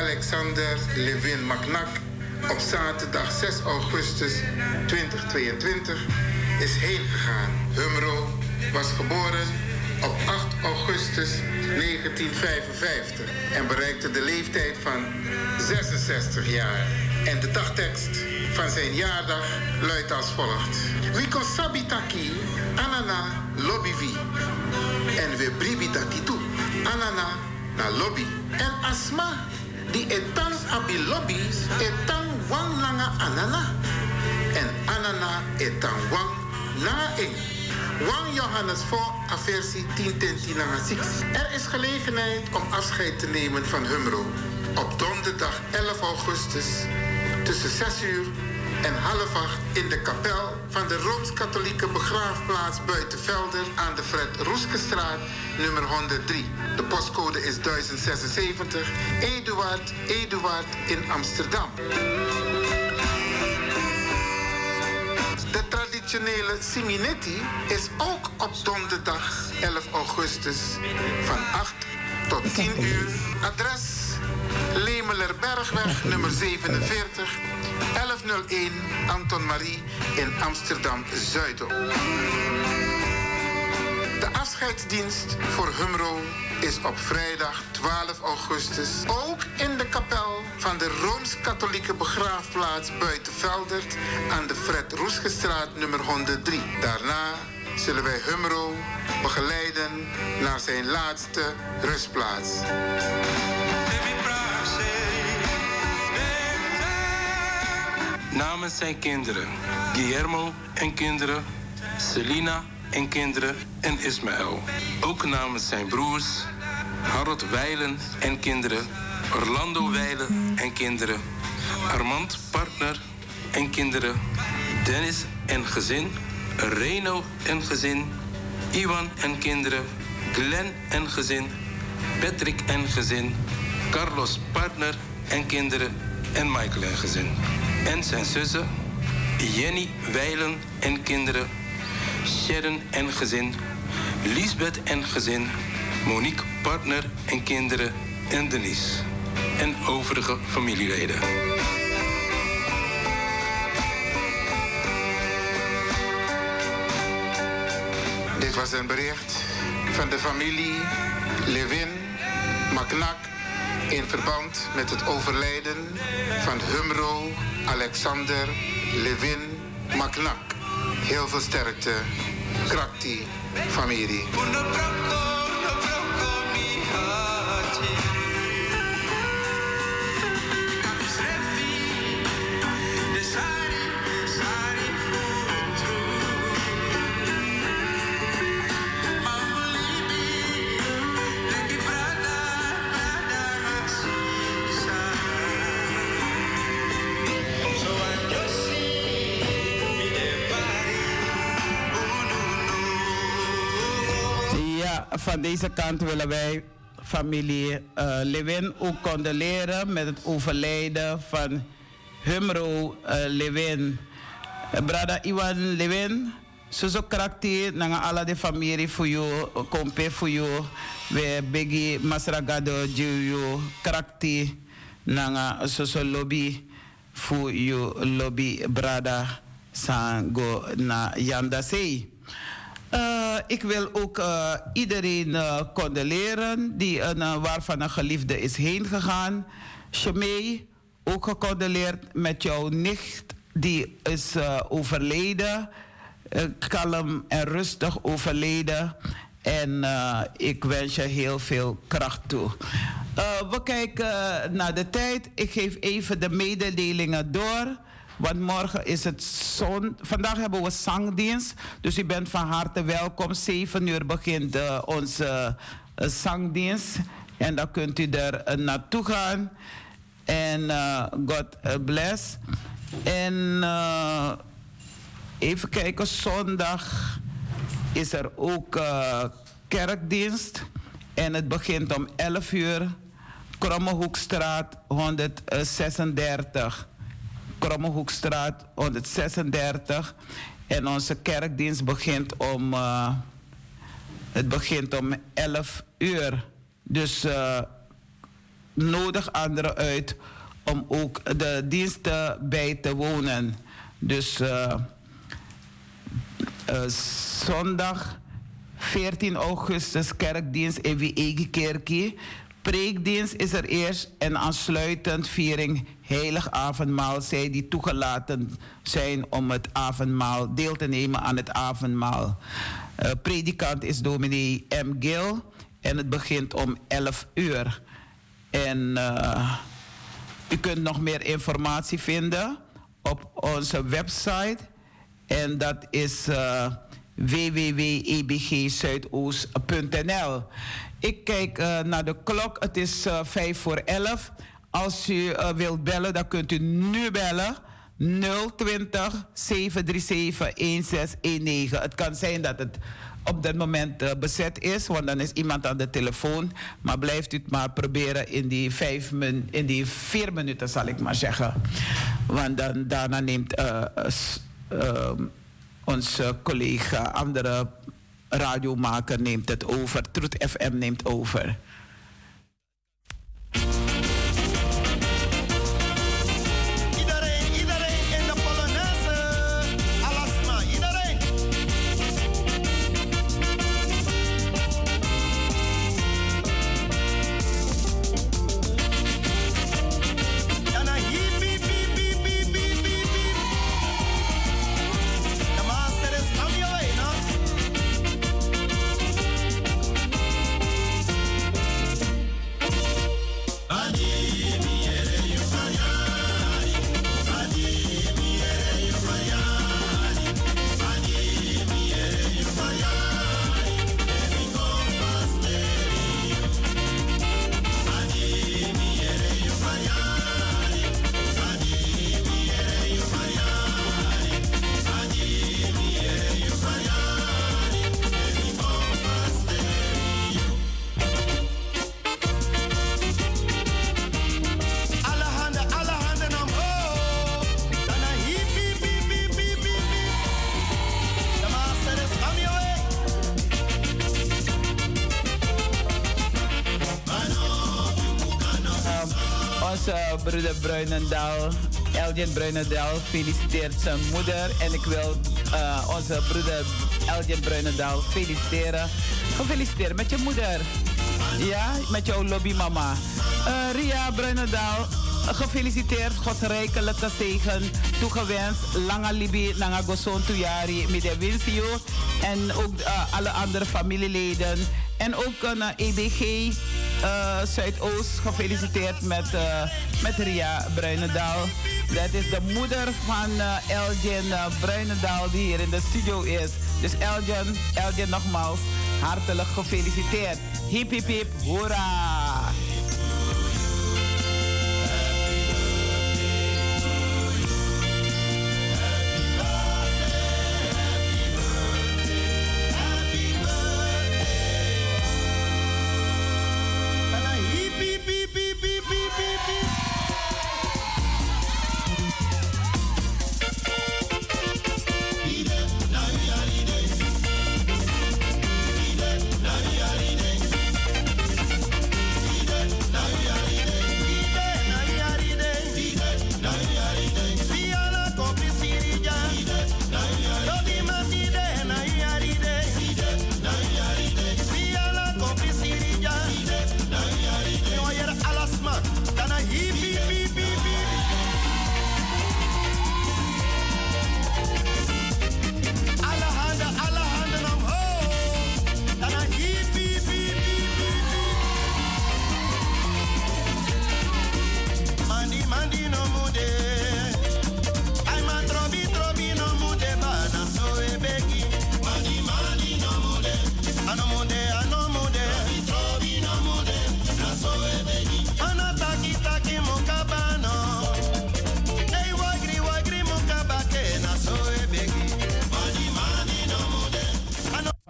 S6: Alexander Levin Maknak op zaterdag 6 augustus 2022 is heen gegaan. Humro was geboren op 8 augustus 1955 en bereikte de leeftijd van 66 jaar. En de dagtekst van zijn jaardag luidt als volgt. Wiko sabitaki anana lobby en we bribi taki toe. Anana na lobby. En asma die etan abi lobby etan wang langa anana. En anana etan wang na ing. Wang Johannes voor aversie 10 tenti langa 6. Er is gelegenheid om afscheid te nemen van Humro. Op donderdag 11 augustus tussen 6 uur en half acht in de kapel van de Rooms-Katholieke begraafplaats Buitenvelder aan de Fred Roeskestraat nummer 103. De postcode is 1076 Eduard Eduard in Amsterdam. De traditionele Siminetti is ook op donderdag 11 augustus van 8 tot 10 uur. Adres Lemelerbergweg nummer 47 1101 Anton Marie in Amsterdam Zuidel. De afscheidsdienst voor Humro is op vrijdag 12 augustus ook in de kapel van de Rooms-Katholieke begraafplaats Buitenveldert aan de Fred Roesgestraat nummer 103. Daarna zullen wij Humro begeleiden naar zijn laatste rustplaats.
S7: Namens zijn kinderen, Guillermo en kinderen, Selina en kinderen en Ismaël. Ook namens zijn broers, Harold Weilen en kinderen, Orlando Weilen en kinderen, Armand Partner en kinderen, Dennis en gezin, Reno en gezin, Iwan en kinderen, Glenn en gezin, Patrick en gezin, Carlos Partner en kinderen en Michael en gezin. En zijn zussen, Jenny Weilen en kinderen, Sharon en gezin, Lisbeth en gezin, Monique Partner en kinderen en Denise. En overige familieleden.
S6: Dit was een bericht van de familie Levin Maknak in verband met het overlijden van Humro Alexander Levin Maknak. Heel veel sterkte, Krakti familie.
S1: Van deze kant willen wij familie eh, Lewin ook condoleren met het overlijden van Humro eh, Lewin. Eh, Brada Iwan Lewin, zo krakti nanga alla de familie voor jou, kompe voor jou. We begi masragado juju krakti nanga zo lobby voor you lobby brada sango na yanda sei. ik wil ook uh, iedereen uh, condoleren die een, waarvan een geliefde is heen gegaan. Ook gecondoleerd met jouw nicht die is overleden. kalm en rustig overleden. En ik wens je heel veel kracht toe. we kijken naar de tijd. Ik geef even de mededelingen door. Want morgen is het zon. Vandaag hebben we zangdienst. Dus u bent van harte welkom. 7 uur begint uh, onze uh, zangdienst. En dan kunt u er uh, naartoe gaan. En God bless. En even kijken, zondag is er ook kerkdienst. En het begint om 11 uur. Krommehoekstraat 136. Krommehoekstraat 136. En onze kerkdienst begint om, uh, het begint om 11 uur. Dus uh, nodig anderen uit om ook de diensten bij te wonen. Dus uh, zondag 14 augustus kerkdienst in Wiegekerkie. Preekdienst is er eerst en aansluitend viering heilig avondmaal. Zij die toegelaten zijn om het avondmaal deel te nemen aan het avondmaal. Uh, predikant is dominee M. Gil en het begint om 11 uur. En uh, u kunt nog meer informatie vinden op onze website. En dat is uh, www.ebgzuidoost.nl. Ik kijk naar de klok. Het is uh, vijf voor elf. Als u uh, wilt bellen, dan kunt u nu bellen. 020 737 1619. Het kan zijn dat het op dat moment uh, bezet is, want dan is iemand aan de telefoon. Maar blijft u het maar proberen in die, vijf min, in die vier minuten, zal ik maar zeggen. Want dan, daarna neemt uh, onze collega, andere radiomaker neemt het over. Truth FM neemt over. Bruinendaal, Elgin Bruinendaal, feliciteert zijn moeder. En ik wil uh, onze broeder Elgin Bruinendaal feliciteren. Gefeliciteerd met je moeder. Ja, met jouw lobbymama. Uh, Ria Bruinendaal, gefeliciteerd. Gods rijkelijke zegen toegewenst. Langa Libi, Langa Goson Tuyari, Middenwinsio. En ook uh, alle andere familieleden. En ook een EBG Zuidoost gefeliciteerd met, uh, met Ria Bruinendaal. Dat is de moeder van uh, Elgin Bruinendaal die hier in de studio is. Dus Elgin, Elgin nogmaals hartelijk gefeliciteerd. Hip hip hip, hoera!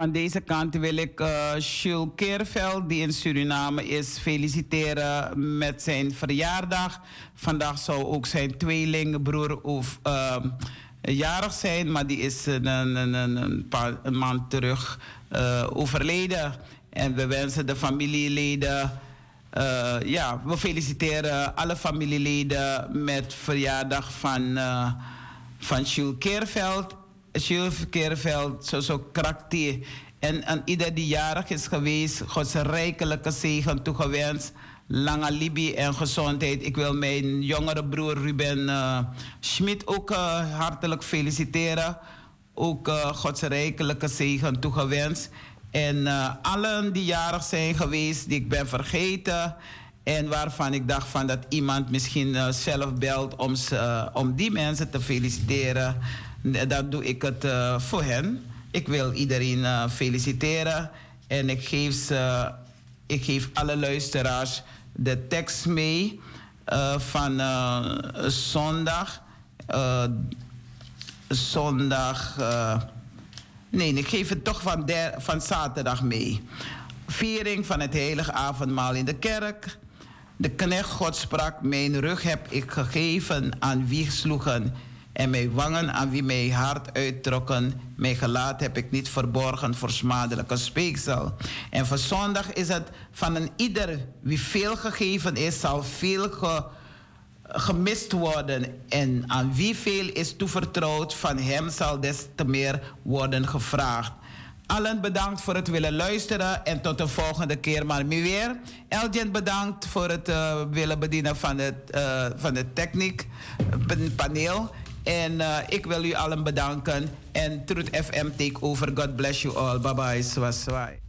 S1: Aan deze kant wil ik uh, Jules Keerveld, die in Suriname is, feliciteren met zijn verjaardag. Vandaag zou ook zijn tweelingbroer of, uh, jarig zijn, maar die is een, een, een, paar, een maand terug uh, overleden. En we wensen de familieleden. Uh, ja, we feliciteren alle familieleden met verjaardag van, uh, van Jules Keerveld. Jules Keerveld, zo, zo krakt hij. En aan ieder die jarig is geweest, Gods rijkelijke zegen toegewenst. Lange Libi en gezondheid. Ik wil mijn jongere broer Ruben uh, Schmid ook uh, hartelijk feliciteren. Ook uh, Gods rijkelijke zegen toegewenst. En allen die jarig zijn geweest, die ik ben vergeten. En waarvan ik dacht van dat iemand misschien zelf belt om, om die mensen te feliciteren. Dan doe ik het voor hen. Ik wil iedereen feliciteren. En ik geef, ze, ik geef alle luisteraars de tekst mee uh, van zondag. Zondag. nee, ik geef het toch van, der, van zaterdag mee. Viering van het heilige avondmaal in de kerk. De knecht God sprak: Mijn rug heb ik gegeven aan wie sloegen en mijn wangen aan wie mij hart uittrokken. Mijn gelaat heb ik niet verborgen voor smadelijke speeksel. En voor zondag is het van een ieder wie veel gegeven is, zal veel gemist worden. En aan wie veel is toevertrouwd, van hem zal des te meer worden gevraagd. Allen bedankt voor het willen luisteren en tot de volgende keer maar weer. Elgent bedankt voor het uh, willen bedienen van het, uh, van de techniek, paneel. En eh, ik wil u allen bedanken. En Truth FM take over. God bless you all. Bye bye. Swaswai.